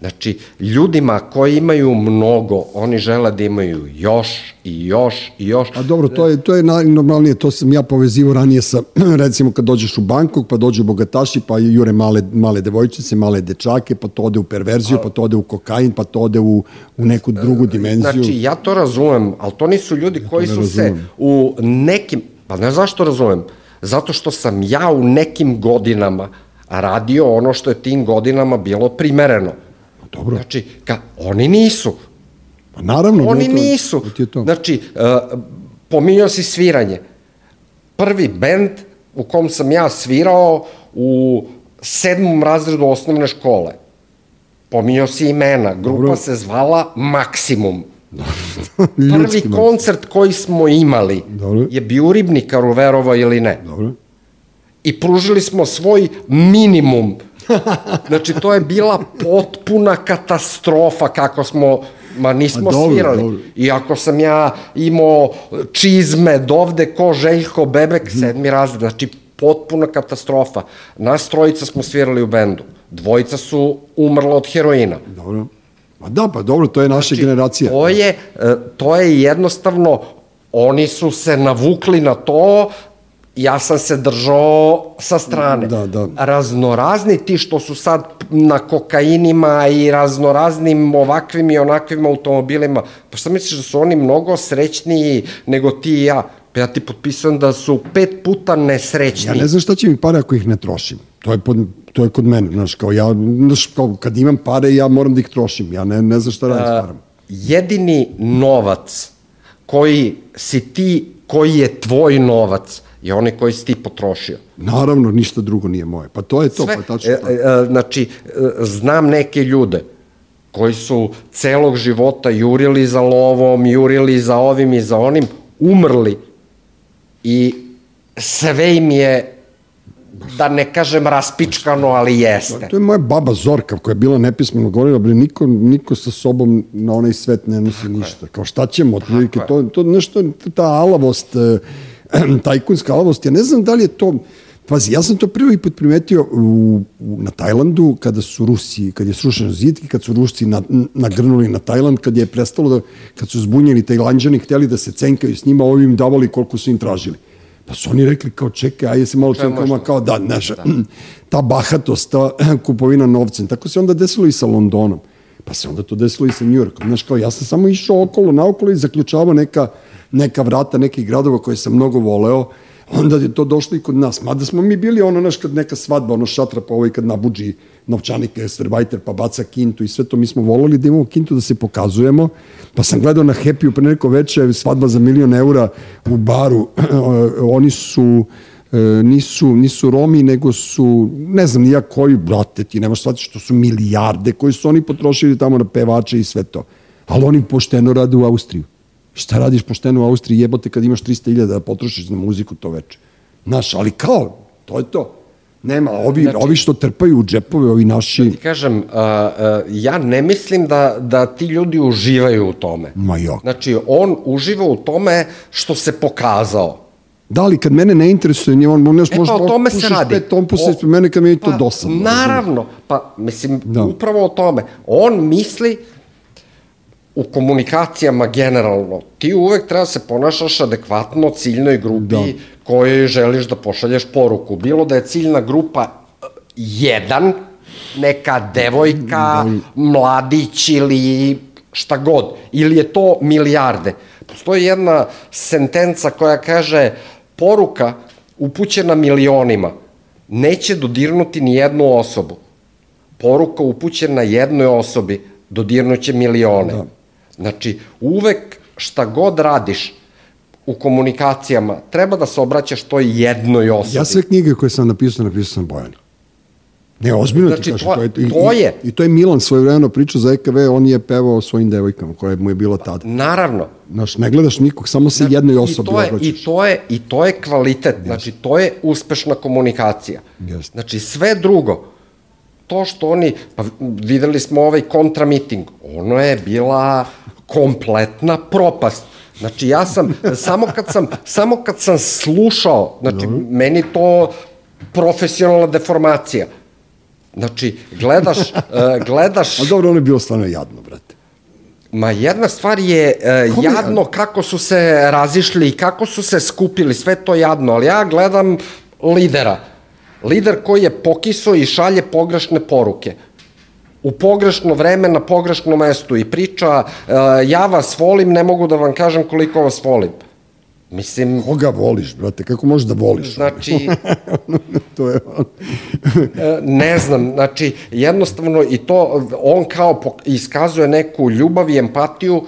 Znači, ljudima koji imaju mnogo, oni žele da imaju još i još i još. A dobro, to je, to je najnormalnije, to sam ja povezivao ranije sa, <clears throat> recimo kad dođeš u Bangkok, pa dođu bogataši, pa jure male, male devojčice, male dečake, pa to ode u perverziju, pa to ode u kokain, pa to ode u, u neku drugu dimenziju. Znači, ja to razumem, ali to nisu ljudi ja koji su razumem. se u nekim, Pa ne zašto razumem? Zato što sam ja u nekim godinama radio ono što je tim godinama bilo primereno. Dobro. Znači, ka, oni nisu. Pa naravno. Oni to, nisu. To to. Znači, uh, pominjao si sviranje. Prvi bend u kom sam ja svirao u sedmom razredu osnovne škole. Pominjao si imena. Grupa Dobro. se zvala Maksimum. Prvi koncert koji smo imali Dobro. je bio u Ribnikaru, verovo ili ne. Dobro. I pružili smo svoj minimum. Znači, to je bila potpuna katastrofa kako smo Ma nismo dobro, svirali. Dobro. Iako sam ja imao čizme dovde ko Željko Bebek, mm. sedmi razred. Znači, potpuna katastrofa. Nas trojica smo svirali u bendu. Dvojica su umrla od heroina. Dobro. Ma da, pa dobro, to je naša znači, generacija. To je, e, to je jednostavno, oni su se navukli na to, ja sam se držao sa strane. Da, da. Raznorazni ti što su sad na kokainima i raznoraznim ovakvim i onakvim automobilima, pa šta misliš da su oni mnogo srećniji nego ti i ja? Pa ja ti potpisam da su pet puta nesrećni. Ja ne znam šta će mi pare ako ih ne trošim. To je, pod, to je kod mene, znaš, kao ja, znaš, kao kad imam pare, ja moram da ih trošim. Ja ne, ne znam šta radim s parama. Jedini novac koji si ti, koji je tvoj novac, je onaj koji si ti potrošio. Naravno, ništa drugo nije moje. Pa to je to, Sve, pa tačno e, tako. e, znači, e, znam neke ljude koji su celog života jurili za lovom, jurili za ovim i za onim, umrli i sve im je da ne kažem raspičkano, ali jeste. To je moja baba Zorka koja je bila nepismeno govorila, bre, niko, niko sa sobom na onaj svet ne nosi ništa. Kao šta ćemo, otprilike, to, to nešto, ta alavost, eh, <clears throat> tajkunska alavost, ja ne znam da li je to, Pazi, ja sam to prvi put primetio u, u, na Tajlandu kada su Rusi, kad je srušen zid i kad su Rusi na, nagrnuli na Tajland, kad je prestalo da, kad su zbunjeni Tajlanđani hteli da se cenkaju s njima, ovi im davali koliko su im tražili. Pa su oni rekli kao čekaj, ajde se malo cenkamo, kao da, znaš, da. <clears throat> ta bahatost, ta <clears throat> kupovina novcem. Tako se onda desilo i sa Londonom. Pa se onda to desilo i sa New Yorkom. Znaš, kao ja sam samo išao okolo, naokolo i zaključavao neka, neka vrata nekih gradova koje sam mnogo voleo, onda je to došlo i kod nas. Mada smo mi bili ono, naš, kad neka svadba, ono šatra pa ovaj kad nabuđi novčanike, sterbajter, pa baca kintu i sve to mi smo volili da imamo kintu da se pokazujemo. Pa sam gledao na Happy-u pre neko veče, svadba za milion eura u baru. <clears throat> Oni su e, nisu, nisu Romi, nego su, ne znam nija koji, brate, ti nemaš shvatiti što su milijarde koji su oni potrošili tamo na pevače i sve to. Ali oni pošteno rade u Austriju. Šta radiš pošteno u Austriji, jebote kad imaš 300.000 da potrošiš na muziku to veče. Znaš, ali kao, to je to. Nema, ovi, znači, ovi što trpaju u džepove, ovi naši... Da ti kažem, uh, uh, ja ne mislim da, da ti ljudi uživaju u tome. Ma jok. Znači, on uživa u tome što se pokazao. Da li kad mene ne interesuje, nije on možeš E pa o tome se radi. Pet, on pusti o, mene kad mi je to pa, dosadno. Naravno, pa mislim, da. upravo o tome. On misli u komunikacijama generalno, ti uvek treba se ponašaš adekvatno ciljnoj grupi da. kojoj želiš da pošalješ poruku. Bilo da je ciljna grupa e, jedan, neka devojka, da. mladić ili šta god, ili je to milijarde. Postoji jedna sentenca koja kaže poruka upućena milionima neće dodirnuti ni jednu osobu. Poruka upućena jednoj osobi dodirnuće milione. Da. Znači, uvek šta god radiš u komunikacijama, treba da se obraćaš toj jednoj osobi. Ja sve knjige koje sam napisao, napisao sam Bojani. Ne, ozbiljno znači, ti kažem. To, to, je, to je. I, I to je Milan svoje vremeno pričao za EKV, on je pevao svojim devojkama, koje mu je bilo tada. Naravno. Znaš, ne gledaš nikog, samo se znači, jednoj osobi i to je, obraćaš. I to, je, I to je kvalitet, yes. znači to je uspešna komunikacija. Yes. Znači sve drugo, to što oni, pa videli smo ovaj kontramiting, ono je bila kompletna propast. Znači ja sam, samo kad sam, samo kad sam slušao, znači no. meni to profesionalna deformacija. Znači, gledaš, uh, gledaš... A dobro, ono je bilo stvarno jadno, brate. Ma jedna stvar je uh, jadno kako su se razišli i kako su se skupili, sve to jadno, ali ja gledam lidera. Lider koji je pokiso i šalje pogrešne poruke u pogrešno vreme na pogrešnom mestu i priča uh, ja vas volim, ne mogu da vam kažem koliko vas volim. Mislim... Koga voliš, brate? Kako možeš da voliš? Znači... <laughs> to je on. E, ne znam, znači, jednostavno i to, on kao iskazuje neku ljubav i empatiju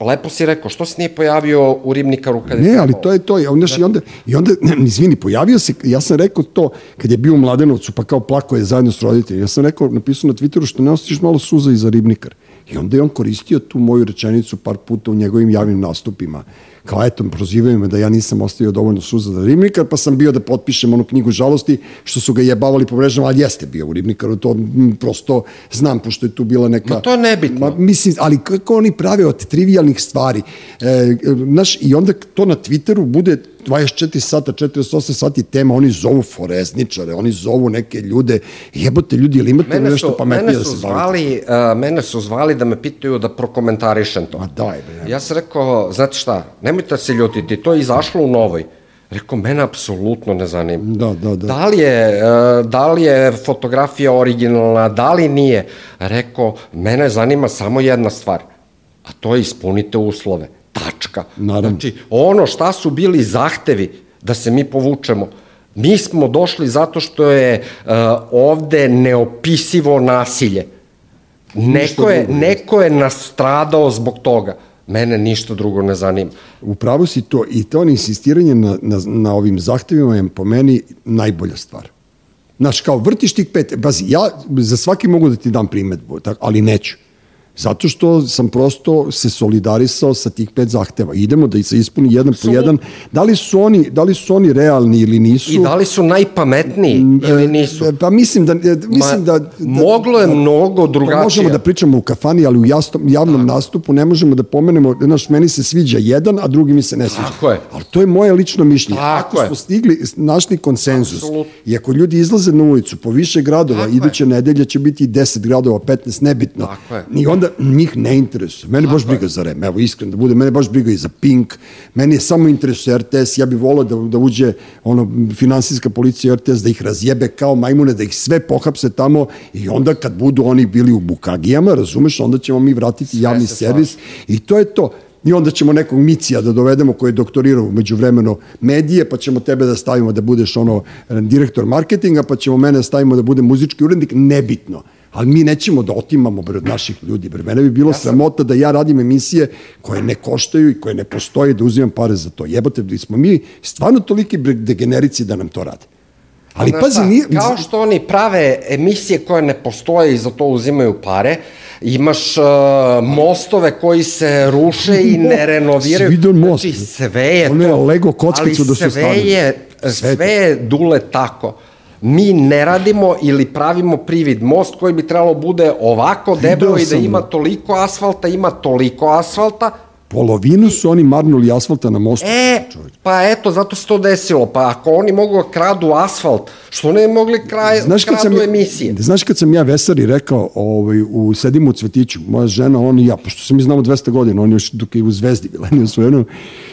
Lepo si rekao, što se nije pojavio u ribnikaru kada Ne, ali to je to. I onda, i onda, i onda ne, izvini, pojavio se, ja sam rekao to, kad je bio u Mladenovcu, pa kao plako je zajedno s roditeljima. Ja sam rekao, napisao na Twitteru, što ne ostiš malo suza iza ribnikar. I onda je on koristio tu moju rečenicu par puta u njegovim javnim nastupima kao eto, prozivaju me da ja nisam ostavio dovoljno suza za ribnikar, pa sam bio da potpišem onu knjigu žalosti, što su ga jebavali po mrežama, ali jeste bio u ribnikaru, to m, prosto znam, pošto je tu bila neka... Ma to je nebitno. Ma, mislim, ali kako oni prave od trivialnih stvari. E, znaš, i onda to na Twitteru bude 24 sata, 48 sati tema, oni zovu forezničare, oni zovu neke ljude, jebote ljudi, ili imate mene nešto pametnije da se zvali, uh, mene su zvali da me pitaju da prokomentarišem to. Ma daj, bre. Ja sam rekao, znate šta, nemojte da se ljutiti, to je izašlo u novoj. Rekao, mene apsolutno ne zanima. Da, da, da. Da li je, uh, da li je fotografija originalna, da li nije? Rekao, mene zanima samo jedna stvar, a to je ispunite uslove. Tačka. Naravno. Znači, ono šta su bili zahtevi da se mi povučemo, mi smo došli zato što je uh, ovde neopisivo nasilje. Neko je, neko je nastradao zbog toga. Mene ništa drugo ne zanima. Upravo si to i to insistiranje na, na, na ovim zahtevima je po meni najbolja stvar. Znaš, kao vrtiš tih pet, bazi, ja za svaki mogu da ti dam primetbu, tak, ali neću. Zato što sam prosto se solidarisao sa tih pet zahteva. Idemo da se ispuni jedan po jedan. Da li su oni, da li su oni realni ili nisu? I da li su najpametniji Mm, ili e, nisu? Pa mislim da, e, mislim da, da moglo je mnogo drugačije. Pa možemo da pričamo u kafani, ali u jasnom, javnom nastupu ne možemo da pomenemo, znaš, meni se sviđa jedan, a drugi mi se ne sviđa. Tako je. Ali to je moje lično mišljenje. Tako ako je. smo stigli, našli konsenzus, Apsolutno. i ako ljudi izlaze na ulicu po više gradova, Tako je. iduće nedelje će biti 10 gradova, 15, nebitno. Tako je. I onda njih ne interesuje. Mene baš briga za REM, evo iskreno da bude, mene baš briga i za Pink, meni je samo interesuje RTS, ja bih volao da, da uđe ono, finansijska policija RTS, da ih razjebe kao majmune, da ih sve pohapse tamo i onda kad budu oni bili u bukagijama, razumeš, onda ćemo mi vratiti javni se servis i to je to. I onda ćemo nekog Micija da dovedemo koji je doktorirao umeđu vremeno medije, pa ćemo tebe da stavimo da budeš ono direktor marketinga, pa ćemo mene da stavimo da budem muzički urednik, nebitno. Ali mi nećemo da otimamo bre, od naših ljudi. Bre. Mene bi bilo sramota da ja radim emisije koje ne koštaju i koje ne postoje da uzimam pare za to. Jebote, da smo mi stvarno toliki degenerici da nam to rade. Ali Znaš pazi, nije... Kao što oni prave emisije koje ne postoje i za to uzimaju pare, imaš uh, mostove koji se ruše i ne renoviraju. Si vidio most? Znači, sve je Ono je to. Lego kockicu da su Ali sve je, Sve sve, to. je dule tako. Mi ne radimo ili pravimo privid. Most koji bi trebalo bude ovako debelo i da ima toliko asfalta, ima toliko asfalta, Polovinu su oni marnuli asfalta na mostu. E, pa eto, zato se to desilo. Pa ako oni mogu da kradu asfalt, što ne mogli kraj, kradu emisije? Znaš kad sam ja Vesari rekao, ovaj, u, sedimo u cvetiću, moja žena, on i ja, pošto se mi znamo 200 godina, on još dok je u Zvezdi bila, <laughs> nije jednom,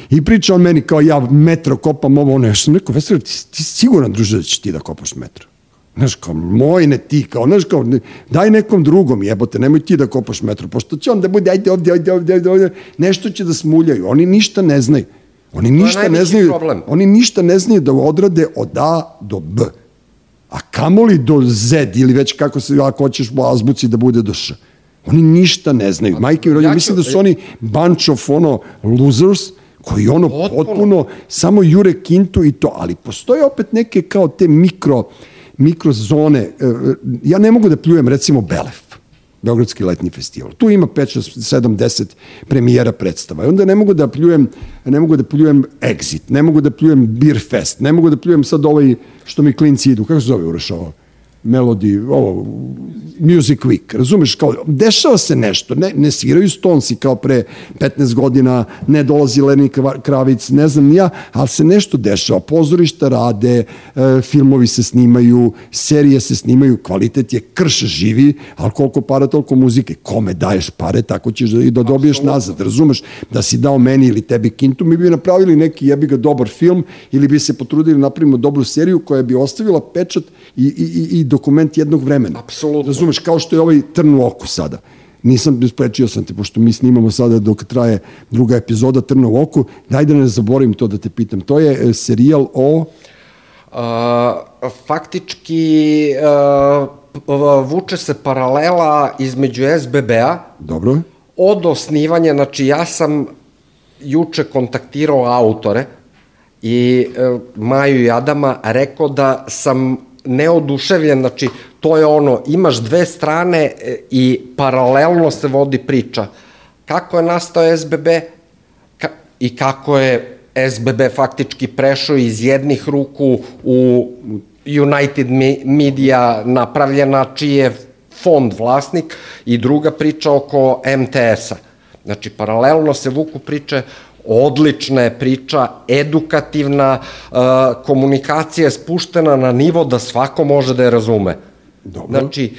i priča on meni kao ja metro kopam ovo, ono, ja sam rekao, Vesari, ti, ti si siguran, druže, da ćeš ti da kopaš metro? Znaš, kao, moj ne ti, kao, znaš, kao, ne- daj nekom drugom, jebote, nemoj ti da kopaš metro, pošto će on da bude, ajde ovdje, ovdje, ovdje, ovdje, ovdje, nešto će da smuljaju, oni ništa ne znaju. Oni ništa ne znaju, problem. oni ništa ne znaju da odrade od A do B. A kamoli do Z ili već kako se, ako hoćeš po azbuci da bude do Š. Oni ništa ne znaju. Majke mi rođe, ja mislim da su oni bunch of ono losers koji ono potpuno, Potpuno. samo jure kintu i to, ali postoje opet neke kao te mikro, mikrozone. E, Ja ne mogu da pljujem recimo Belef. Beogradski letnji festival. Tu ima 5, 6, 7, 10 premijera predstava. I onda ne mogu da pljujem, ne mogu da pljujem Exit, ne mogu da pljujem Beer Fest, ne mogu da pljujem sad ovaj što mi klinci idu. Kako se zove Uroš ovo? Melody, ovo, Music Week, razumeš, kao, dešava se nešto, ne, ne sviraju Stonesi kao pre 15 godina, ne dolazi Leni Kva- Kravic, ne znam ja, ali se nešto dešava, pozorišta rade, e, filmovi se snimaju, serije se snimaju, kvalitet je krš živi, ali koliko para, toliko muzike, kome daješ pare, tako ćeš da, i da dobiješ nazad, razumeš, da si dao meni ili tebi kintu, mi bi napravili neki jebi ga dobar film ili bi se potrudili da napravimo dobru seriju koja bi ostavila pečat i, i, i- i dokument jednog vremena. Apsolutno. Razumeš, kao što je ovaj trn u oku sada. Nisam, sprečio sam te, pošto mi snimamo sada dok traje druga epizoda Trna u oku, daj da ne zaboravim to da te pitam. To je e, serijal o... Uh, faktički uh, vuče se paralela između SBB-a Dobro, od osnivanja, znači ja sam juče kontaktirao autore i e, Maju i Adama rekao da sam neoduševljen, znači to je ono, imaš dve strane e, i paralelno se vodi priča. Kako je nastao SBB ka, i kako je SBB faktički prešao iz jednih ruku u United Me- Media napravljena, čiji je fond vlasnik i druga priča oko MTS-a. Znači, paralelno se vuku priče, odlična je priča, edukativna, uh, komunikacija je spuštena na nivo da svako može da je razume. Dobro. Znači,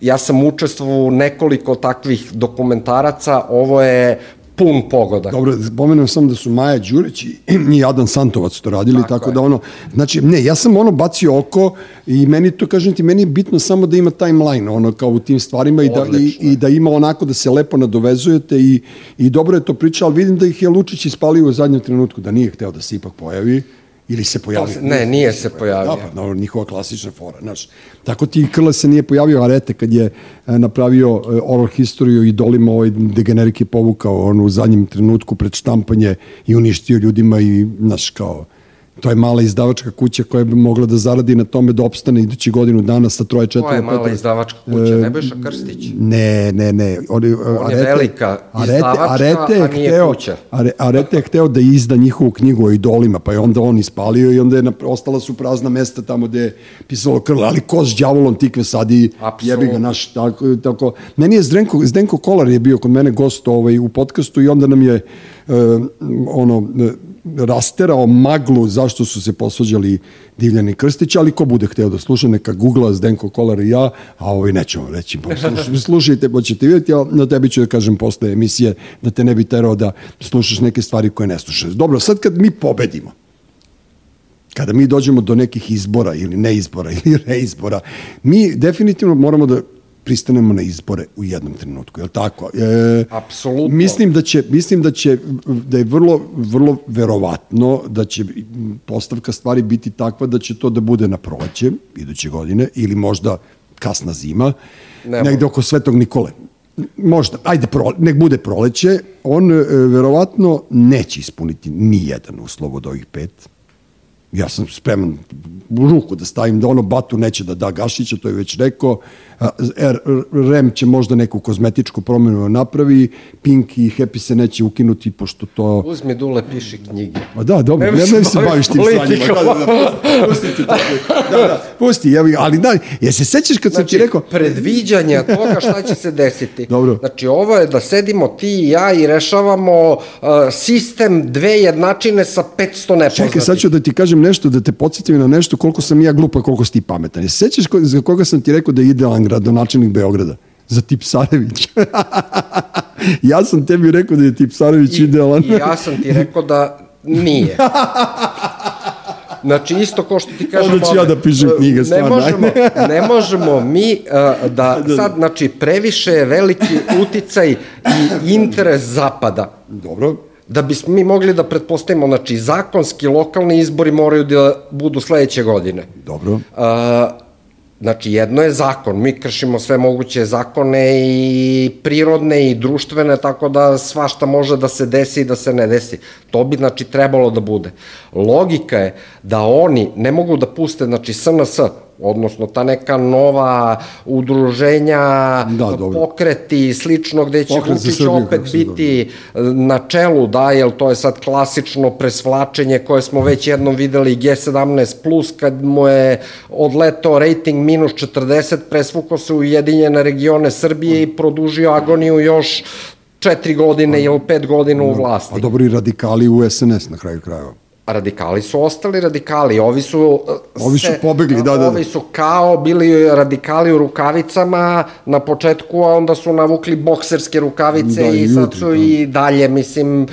ja sam učestvovao u nekoliko takvih dokumentaraca, ovo je pun pogodak. Dobro, pomenuo sam da su Maja Đurić i, i Adan Santovac to radili, tako, Tako je. da ono, znači, ne, ja sam ono bacio oko i meni to, kažem ti, meni je bitno samo da ima timeline, ono, kao u tim stvarima i da, i, Odlično i da ima onako da se lepo nadovezujete i, i dobro je to priča, ali vidim da ih je Lučić ispalio u zadnjem trenutku, da nije hteo da se ipak pojavi Ili se pojavio? se- ne, nije se pojavio. Da, pa naravno, njihova klasična fora, znaš. Tako ti Krle se nije pojavio Arete kad je e, napravio e, oral historiju idolima, ovaj degenerik je povukao on u zadnjem trenutku pred štampanje i uništio ljudima i, znaš, kao, to je mala izdavačka kuća koja bi mogla da zaradi na tome da opstane idući godinu dana sa troje, četvore, To je mala izdavačka kuća, Nebojša Krstić. Ne, ne, ne. On, on je velika izdavačka, a nije hteo, kuća. Are, Arete je hteo da izda njihovu knjigu o idolima, pa je onda on ispalio i onda je na, ostala su prazna mesta tamo gde je pisalo krle, ali ko s đavolom tikve sad i jebi ga naš, tako, tako. Meni je Zdenko, Zdenko Kolar je bio kod mene gost ovaj, u podcastu i onda nam je e, ono, e, rasterao maglu zašto su se posvađali Divljani Krstić, ali ko bude hteo da sluša, neka googla Zdenko Kolar i ja, a ovaj nećemo reći, pa sluš, slušajte, pa ćete vidjeti, a na tebi ću da kažem posle emisije da te ne bi terao da slušaš neke stvari koje ne slušaš. Dobro, sad kad mi pobedimo, kada mi dođemo do nekih izbora ili neizbora <laughs> ili reizbora, mi definitivno moramo da pristanemo na izbore u jednom trenutku, je li tako? E, Apsolutno. Mislim da će, mislim da će, da je vrlo, vrlo verovatno da će postavka stvari biti takva da će to da bude na proleće iduće godine ili možda kasna zima, Ne negde oko Svetog Nikole. Možda, ajde, pro, nek bude proleće, on e, verovatno neće ispuniti ni jedan uslov od ovih pet, ja sam spreman u ruku da stavim da ono Batu neće da da Gašića, to je već rekao, REM će možda neku kozmetičku promenu da napravi, Pink i Happy se neće ukinuti, pošto to... Uzmi dule, piši knjige. Ma da, dobro, ne, se ne se baviš tim stanjima. Da, da, da, pusti, ti to. Da, da, pusti, ja, ali da, je se sećaš kad sam Znači, ti rekao... predviđanja toga šta će se desiti. Dobro. Znači, ovo je da sedimo ti i ja i rešavamo uh, sistem dve jednačine sa 500 nepoznatih. Čekaj, sad ću da ti kažem nešto, da te podsjetim na nešto koliko sam ja glupa, koliko si ti pametan. Jesi sećaš ko, za koga sam ti rekao da je idealan gradonačelnik Beograda? Za Tipsarević. <laughs> ja sam tebi rekao da je Tipsarević I, idealan. I ja sam ti rekao da nije. <laughs> Znači, isto ko što ti kažem... Onda ću ja da pišem e, knjige, ne stvarno, možemo, ajde. ne možemo mi uh, <laughs> da sad, znači, previše je veliki uticaj i interes zapada Dobro. da bismo mi mogli da pretpostavimo, znači, zakonski lokalni izbori moraju da budu sledeće godine. Dobro. A, znači, jedno je zakon. Mi kršimo sve moguće zakone i prirodne i društvene, tako da svašta može da se desi i da se ne desi. To bi, znači, trebalo da bude. Logika je da oni ne mogu da puste, znači, SNS, odnosno ta neka nova udruženja, Da, dobro. pokreti i slično, gde će Pokret Vučić Srbiju, opet biti na čelu, da, jer to je sad klasično presvlačenje koje smo već jednom videli G17+, plus, kad mu je odletao rating minus 40, presvukao se u Ujedinjene regione Srbije i produžio agoniju još četiri godine ili pet godina u vlasti. A dobro i radikali u SNS na kraju krajeva. Radikali su ostali radikali, ovi su... uh, Ovi su pobegli, da, da, da. Ovi su kao bili radikali u rukavicama na početku, a onda su navukli bokserske rukavice Da, i i sad su da. i dalje, mislim,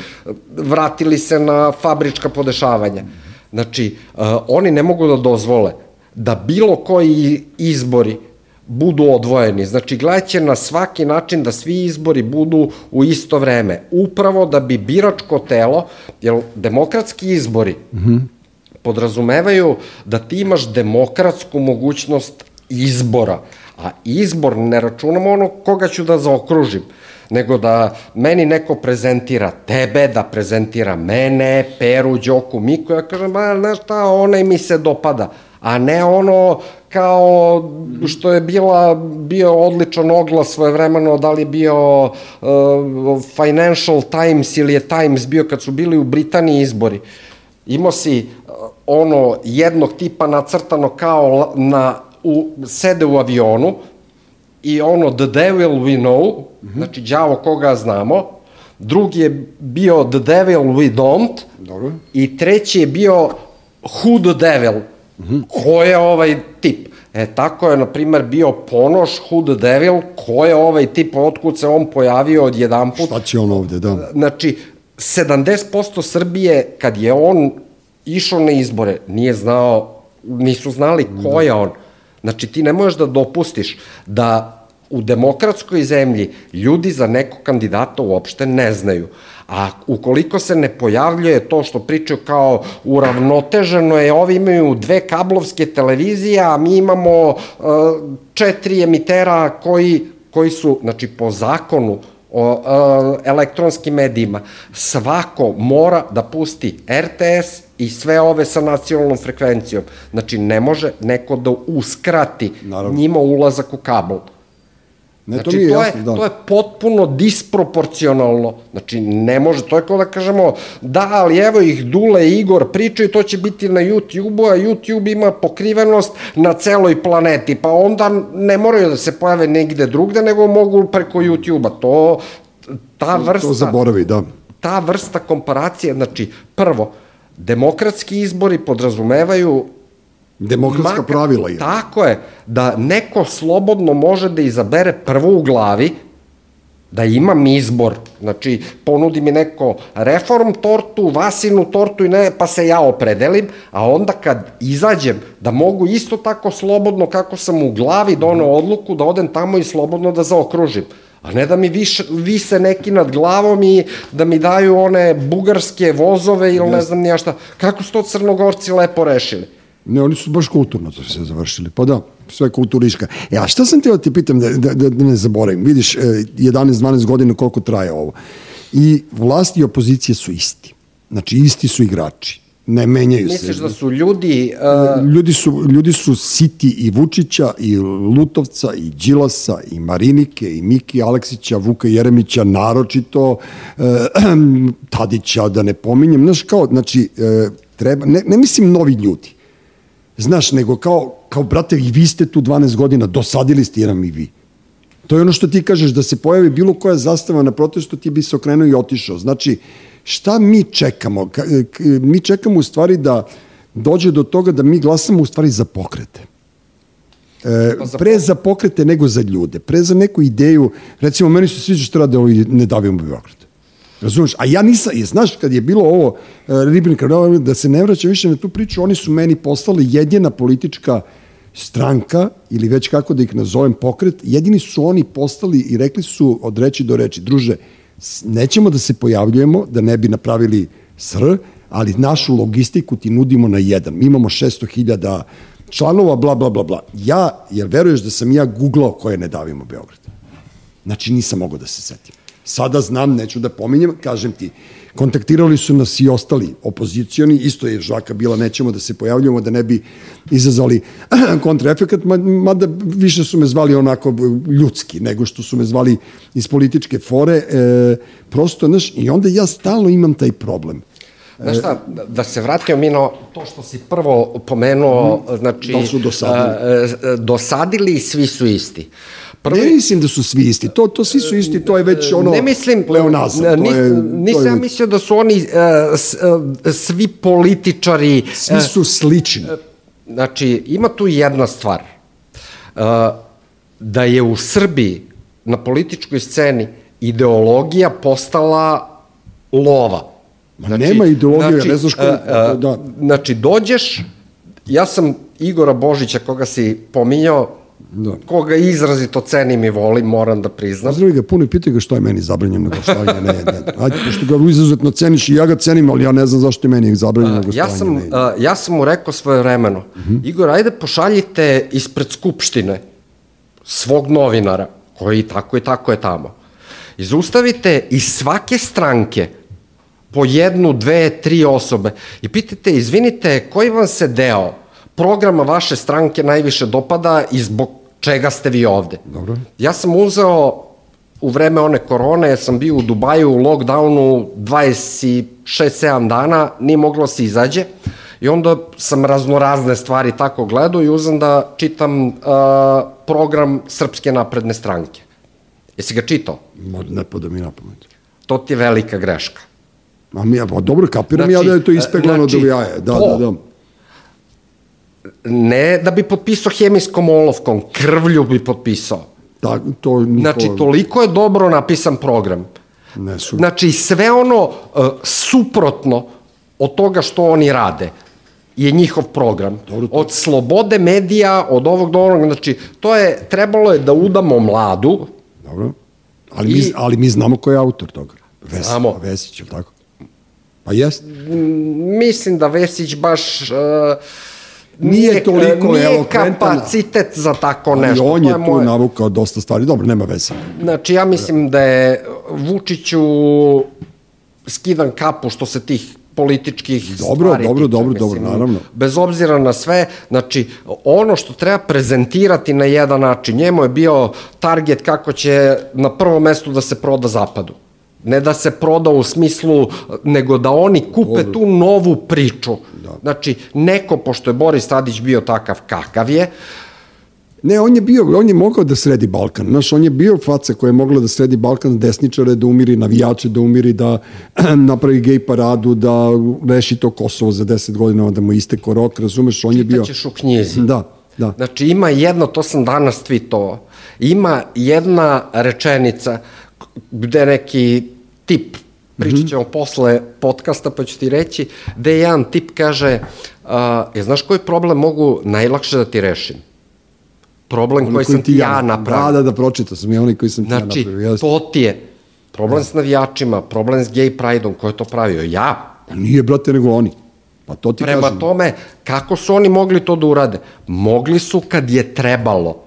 vratili se na fabrička podešavanja. Znači, uh, oni ne mogu da dozvole da bilo koji izbori budu odvojeni. Znači, gledat će na svaki način da svi izbori budu u isto vreme. Upravo da bi biračko telo, jer demokratski izbori mm -hmm. podrazumevaju da ti imaš demokratsku mogućnost izbora. A izbor ne računamo ono koga ću da zaokružim, nego da meni neko prezentira tebe, da prezentira mene, Peru, Đoku, Miku, ja kažem, ba, znaš šta, onaj mi se dopada, a ne ono kao što je bila, bio odličan oglas svoje vremeno, da li je bio uh, Financial Times ili je Times bio kad su bili u Britaniji izbori. Imao si uh, ono jednog tipa nacrtano kao na, u, sede u avionu i ono The Devil We Know, mm -hmm. znači đavo koga znamo, drugi je bio The Devil We Don't Dobro. i treći je bio Who the Devil, mm -hmm. ko je ovaj tip. E, tako je, na primer, bio Ponoš, the Devil, ko je ovaj tip, otkud se on pojavio od jedan put. Šta će on ovde, da. Znači, 70% Srbije, kad je on išao na izbore, nije znao, nisu znali ko je on. Znači, ti ne možeš da dopustiš da u demokratskoj zemlji ljudi za nekog kandidata uopšte ne znaju. A ukoliko se ne pojavljuje to što pričaju kao uravnoteženo je, ovi imaju dve kablovske televizije, a mi imamo uh, četiri emitera koji, koji su, znači, po zakonu o uh, elektronskim medijima, svako mora da pusti RTS i sve ove sa nacionalnom frekvencijom. Znači, ne može neko da uskrati Naravno. njima ulazak u kabel. Ne, znači, to, mi je to, jasno, je, da. to je potpuno disproporcionalno. Znači, ne može, to je kao da kažemo, da, ali evo ih Dule i Igor pričaju, to će biti na YouTube-u, a YouTube ima pokrivenost na celoj planeti, pa onda ne moraju da se pojave negde drugde, nego mogu preko YouTube-a. To, ta vrsta... To zaboravi, da. Ta vrsta komparacije, znači, prvo, demokratski izbori podrazumevaju Demokratska Maka, pravila je. Tako je, da neko slobodno može da izabere prvo u glavi, da imam izbor, znači ponudi mi neko reform tortu, vasinu tortu i ne, pa se ja opredelim, a onda kad izađem da mogu isto tako slobodno kako sam u glavi donao odluku da odem tamo i slobodno da zaokružim. A ne da mi više, vise neki nad glavom i da mi daju one bugarske vozove ili ne znam nija šta. Kako su to crnogorci lepo rešili? Ne, oni su baš kulturno to se završili. Pa da, sve kulturiška. E, a šta sam te da ti pitam da, da, da ne zaboravim? Vidiš, 11-12 e, godina koliko traje ovo. I vlast i opozicija su isti. Znači, isti su igrači. Ne menjaju Misliš se. Misliš da su ljudi... Uh... Ljudi, su, ljudi su siti i Vučića, i Lutovca, i Đilasa, i Marinike, i Miki Aleksića, Vuka Jeremića, naročito uh, <clears throat> Tadića, da ne pominjem. Znaš, kao, znači, uh, treba, ne, ne mislim novi ljudi, Znaš, nego kao, kao brate, i vi ste tu 12 godina, dosadili ste jedan i vi. To je ono što ti kažeš, da se pojavi bilo koja zastava na protestu, ti bi se okrenuo i otišao. Znači, šta mi čekamo? Mi čekamo u stvari da dođe do toga da mi glasamo u stvari za pokrete. E, pa pre za pokrete nego za ljude. Pre za neku ideju, recimo, meni se sviđa što rade ovi ne davimo Beograd. Razumeš? A ja nisam, je, znaš, kad je bilo ovo uh, Ribnika, da se ne vraća više na tu priču, oni su meni poslali jedina politička stranka, ili već kako da ih nazovem pokret, jedini su oni postali i rekli su od reči do reči, druže, nećemo da se pojavljujemo, da ne bi napravili sr, ali našu logistiku ti nudimo na jedan. Mi imamo 600.000 članova, bla, bla, bla, bla. Ja, jer veruješ da sam ja googlao koje ne davimo Beograd. Znači nisam mogao da se setim. Sada znam, neću da pominjem, kažem ti, kontaktirali su nas i ostali opozicioni, isto je žaka bila, nećemo da se pojavljamo, da ne bi izazvali <clears throat> kontraefekat, mada više su me zvali onako ljudski, nego što su me zvali iz političke fore, e, prosto, znaš, i onda ja stalno imam taj problem. Znaš šta, da se vratio mi na to što si prvo pomenuo, mm, znači... Da su dosadili. A, dosadili i svi su isti. Prvi... Ne mislim da su svi isti, to, to svi su isti, to je već ono ne mislim, pleonazam. To je, nisam to je... mislio da su oni uh, s, uh, svi političari... Svi su slični. Uh, znači, ima tu jedna stvar. Uh, da je u Srbiji na političkoj sceni ideologija postala lova. Ma znači, nema ideologije, znači, ne znaš ko... Uh, da. Znači, dođeš, ja sam Igora Božića, koga si pominjao, Da. Koga izrazito cenim i volim, moram da priznam. Zdravi ga puno i pitaj ga što je meni zabranjeno gostovanje. Ne, ne, ajde, pošto ga izuzetno ceniš i ja ga cenim, ali ja ne znam zašto je meni zabranjeno gostovanje. Ja sam, ne, a, ja sam mu rekao svoje vremeno, uh mhm. -huh. Igor, ajde pošaljite ispred Skupštine svog novinara, koji tako i tako je tamo. I zaustavite iz svake stranke po jednu, dve, tri osobe i pitate, izvinite, koji vam se deo programa vaše stranke najviše dopada i zbog čega ste vi ovde. Dobro. Ja sam uzeo u vreme one korone, sam bio u Dubaju u lockdownu 26-7 dana, nije moglo se izađe i onda sam raznorazne stvari tako gledao i uzem da čitam uh, program Srpske napredne stranke. Jesi ga čitao? Ne pada mi na pamet. To ti je velika greška. A mi, pa dobro, kapiram znači, ja da je to ispeglano znači, do jaje. Da, to, da, da ne da bi potpisao hemijskom olovkom, krvlju bi potpisao. Da, to niko... Znači, toliko je dobro napisan program. Ne su... Znači, sve ono uh, suprotno od toga što oni rade. je njihov program. Dobro, to- Od slobode medija, od ovog do onog, znači, to je, trebalo je da udamo mladu, Dobro. Ali, mi, I- ali mi znamo ko je autor toga. Vesić, Znamo. Vesić, ili tako? Pa jest. mislim da Vesić baš... Uh, Nije toliko nije elokventan. kapacitet za tako Ali nešto. on To je tu moje- navukao dosta stvari. Dobro, nema veze. Znači, ja mislim da je Vučiću skidan kapu što se tih političkih Dobro, stvari dobro, tiče, dobro, mislim, dobro, naravno. Bez obzira na sve, znači, ono što treba prezentirati na jedan način, njemu je bio target kako će na prvom mestu da se proda zapadu. Ne da se proda u smislu, nego da oni kupe tu novu priču. Da. Znači, neko, pošto je Boris Tadić bio takav kakav je, Ne, on je bio, on je mogao da sredi Balkan. Znaš, on je bio faca koja je mogla da sredi Balkan, desničare da umiri, navijače da umiri, da <clears throat> napravi gej paradu, da reši to Kosovo za 10 godina, da mu isteko rok, razumeš, on je bio... čitaćeš u knjizi. Da, da. Znači ima jedno, to sam danas tweetovao, ima jedna rečenica gde neki tip, pričat ćemo posle podcasta pa ću ti reći, gde jedan tip kaže, uh, je znaš koji problem mogu najlakše da ti rešim? Problem Oni koji sam ti ja napravio. Da, da, da, pročitao sam ja onaj koji sam ti ja Znači, napravio. Jes. to ti je problem s navijačima, problem s gay pride-om, ko je to pravio? Ja. Pa nije, brate, nego oni. Pa to ti Prema kažem. tome, kako su oni mogli to da urade? Mogli su kad je trebalo.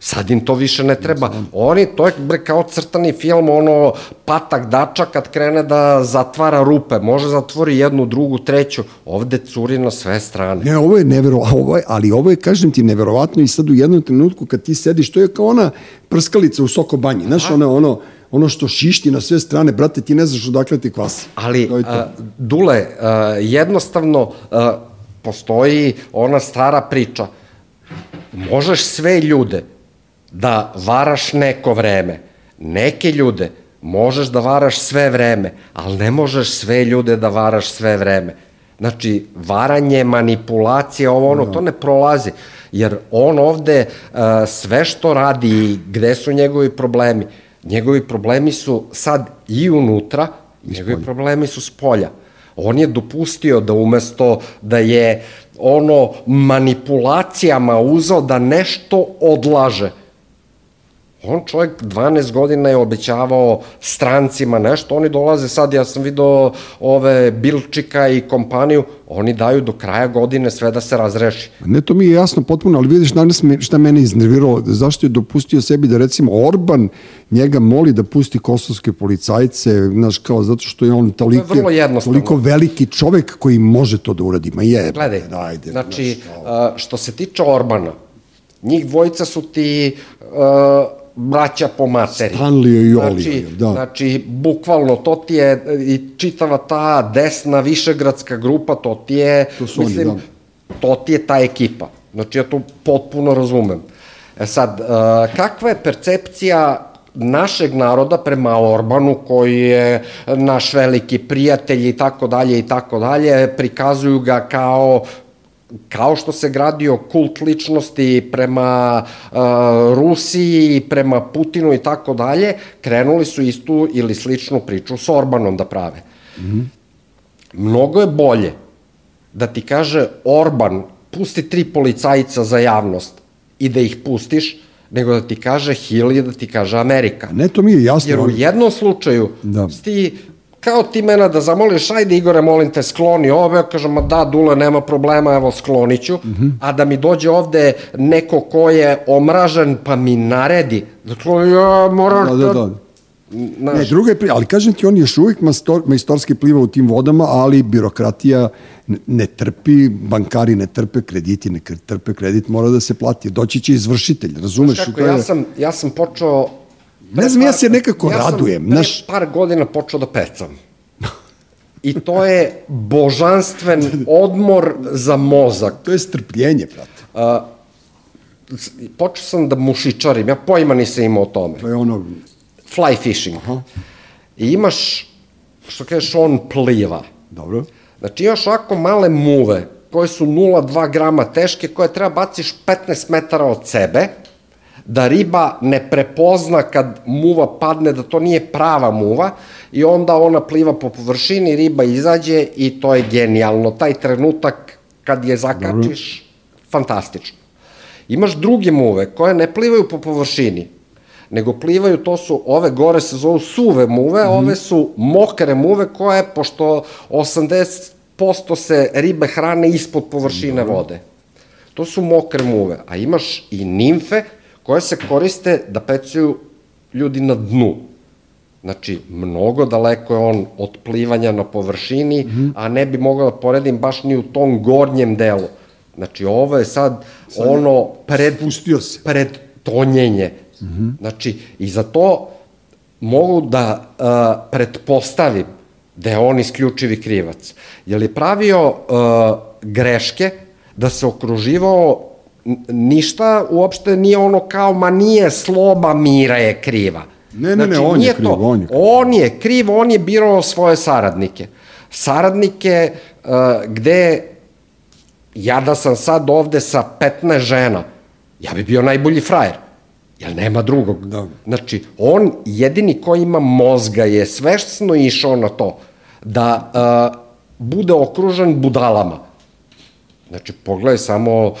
Sad im to više ne treba. Oni, to je bre, kao crtani film, ono, patak dača kad krene da zatvara rupe. Može zatvori jednu, drugu, treću. Ovde curi na sve strane. Ne, ovo je neverovatno, ovo je, ali ovo je, kažem ti, neverovatno i sad u jednom trenutku kad ti sediš, to je kao ona prskalica u Soko banji, znaš, ono, ono, ono što šišti na sve strane, brate, ti ne znaš odakle ti kvasi. Ali, To je to. a, Dule, a, jednostavno a, postoji ona stara priča. Možeš sve ljude da varaš neko vreme. Neke ljude možeš da varaš sve vreme, ali ne možeš sve ljude da varaš sve vreme. Znači, varanje, manipulacija, ovo ono, to ne prolazi. Jer on ovde a, sve što radi i gde su njegovi problemi, njegovi problemi su sad i unutra, njegovi problemi su s polja. On je dopustio da umesto da je ono manipulacijama uzao da nešto odlaže, On čovjek 12 godina je obećavao strancima nešto, oni dolaze sad, ja sam video ove Bilčika i kompaniju, oni daju do kraja godine sve da se razreši. Ne, to mi je jasno potpuno, ali vidiš danas me, šta mene iznerviralo, zašto je dopustio sebi da recimo Orban njega moli da pusti kosovske policajce, znaš, kao zato što je on toliko, vrlo jednostavno. toliko veliki čovek koji može to da uradi. Ma je, Gledaj, ajde, znači, znaš, što se tiče Orbana, njih dvojica su ti uh, braća po materi. Stanlio i znači, Oliver, da. Znači, bukvalno, to ti je i čitava ta desna višegradska grupa, to ti je, To su oni, da. to ti je ta ekipa. Znači, ja to potpuno razumem. E sad, uh, kakva je percepcija našeg naroda prema Orbanu koji je naš veliki prijatelj i tako dalje i tako dalje, prikazuju ga kao kao što se gradio kult ličnosti prema uh, Rusiji, prema Putinu i tako dalje, krenuli su istu ili sličnu priču s Orbanom da prave. Mm -hmm. Mnogo je bolje da ti kaže Orban pusti tri policajca za javnost i da ih pustiš, nego da ti kaže Hill i da ti kaže Amerika. Ne, to mi je jasno. Jer u jednom slučaju Da. da. ti kao ti mena da zamoliš, ajde Igore, molim te, skloni ovo, ja kažem, ma da, Dule, nema problema, evo, skloniću, mm -hmm. a da mi dođe ovde neko ko je omražen, pa mi naredi, dakle, ja moram Da, da, da. Znaš, Ne, druga je pri... ali kažem ti, on još uvijek mastor, majstorski pliva u tim vodama, ali birokratija ne- trpi, bankari ne trpe, krediti ne trpe, kredit mora da se plati. Doći će izvršitelj, razumeš? kako, To je- ja sam, ja sam počeo... Ne znam, ja se nekako ja radujem, Ja sam pre par godina počeo da pecam. I to je božanstven odmor za mozak. To je strpljenje, brate. S- Počeo sam da mušičarim, ja pojma nisam imao o tome. To je ono, Fly fishing. Aha. I imaš, što kažeš, on pliva. dobro, Znači imaš ovako male muve koje su 0,2 grama teške, koje treba baciš 15 metara od sebe, da riba ne prepozna kad muva padne da to nije prava muva i onda ona pliva po površini, riba izađe i to je genijalno. Taj trenutak kad je zakačiš, fantastično. Imaš druge muve koje ne plivaju po površini, nego plivaju, to su, ove gore se zovu suve muve, mm -hmm. ove su mokre muve koje, pošto 80% se ribe hrane ispod površine vode. To su mokre muve, a imaš i nimfe koje se koriste da pecaju ljudi na dnu. Znači, mnogo daleko je on od plivanja na površini, mm -hmm. a ne bi mogao da poredim baš ni u tom gornjem delu. Znači, ovo je sad, sad ono pred, spustio se. pred tonjenje. Mm -hmm. Znači, i za to mogu da uh, pretpostavim da je on isključivi krivac. Je li pravio uh, greške da se okruživao ništa uopšte nije ono kao, ma nije sloba mira je kriva. Ne, ne, znači, ne, on je kriv, to, on je kriv. On je kriv, on je birao svoje saradnike. Saradnike uh, gde ja da sam sad ovde sa 15 žena, ja bi bio najbolji frajer. Jer nema drugog. Da. Znači, on jedini ko ima mozga je svešno išao na to da uh, bude okružen budalama Znači, pogledaj samo uh,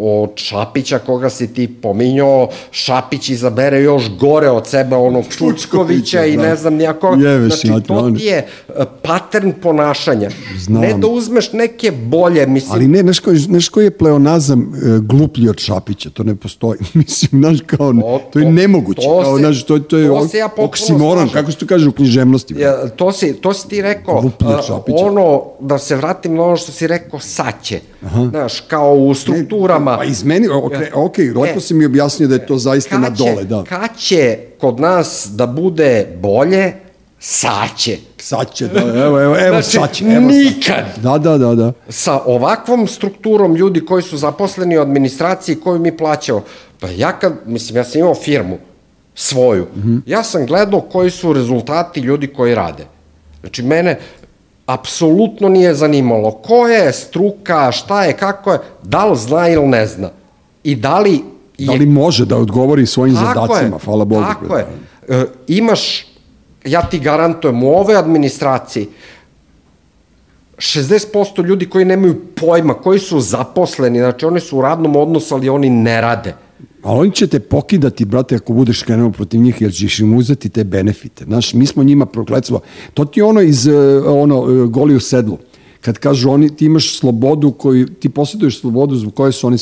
od Šapića koga si ti pominjao, Šapić izabere još gore od sebe onog Čučkovića i da. ne znam nijako. Znači, to ti je uh, pattern ponašanja. Znam. Ne da uzmeš neke bolje, mislim. Ali ne, znaš koji, znaš koji je pleonazam uh, gluplji od Šapića, to ne postoji. <laughs> mislim, znaš, kao, to, to je nemoguće. To kao, se, znaš, to, to je to ja oksimoron, kako se to kaže u književnosti. Ja, to, si, to si ti rekao, uh, ono, da se vratim na ono što si rekao, saće Aha. Znaš, kao u strukturama. Ne, pa izmeni, ok, ok, lepo e, si mi objasnio da je to zaista na dole, da. Kad će kod nas da bude bolje, saće. Saće, da, evo, evo, evo znači, saće. Evo nikad. Da, da, da, da. Sa ovakvom strukturom ljudi koji su zaposleni u administraciji koju mi plaćamo, pa ja kad, mislim, ja sam imao firmu svoju, mm -hmm. ja sam gledao koji su rezultati ljudi koji rade. Znači, mene, apsolutno nije zanimalo ko je struka, šta je, kako je, da li zna ili ne zna. I da li... Je... Da li može da odgovori svojim tako zadacima, je, hvala Bogu. Tako je. E, imaš, ja ti garantujem, u ove administraciji 60% ljudi koji nemaju pojma, koji su zaposleni, znači oni su u radnom odnosu, ali oni ne rade. A oni će te pokidati, brate, ako budeš krenuo protiv njih, jer ćeš im uzeti te benefite. Znaš, mi smo njima proklecova. To ti je ono iz, e, ono, e, goli u sedlu. Kad kažu oni, ti imaš slobodu koju, ti posjeduješ slobodu zbog koje su oni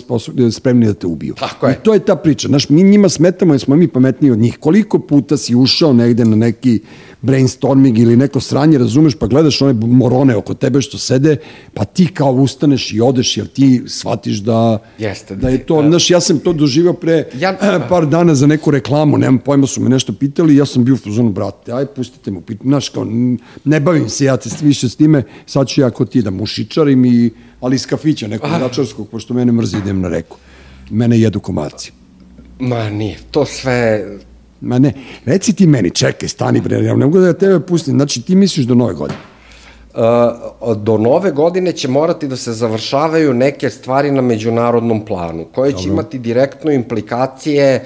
spremni da te ubiju. Tako je. I to je ta priča. Znaš, mi njima smetamo jer smo mi pametniji od njih. Koliko puta si ušao negde na neki brainstorming ili neko sranje, razumeš, pa gledaš one morone oko tebe što sede, pa ti kao ustaneš i odeš, jer ti shvatiš da, Jeste, da je to, da. znaš, ja sam to doživao pre ja, <clears throat> par dana za neku reklamu, nemam pojma, su me nešto pitali, ja sam bio u fuzonu, brate, aj, pustite mu, znaš, kao, ne bavim se ja te više s time, sad ću ja kod ti da mušičarim i, ali iz kafića nekog račarskog, pošto mene mrzi idem na reku. Mene jedu komarci. Ma nije, to sve Ma ne, reci ti meni, čekaj, stani bre, ja ne mogu da ja tebe pustim, znači ti misliš do nove godine? Uh, do nove godine će morati da se završavaju neke stvari na međunarodnom planu, koje će Dobro. imati direktno implikacije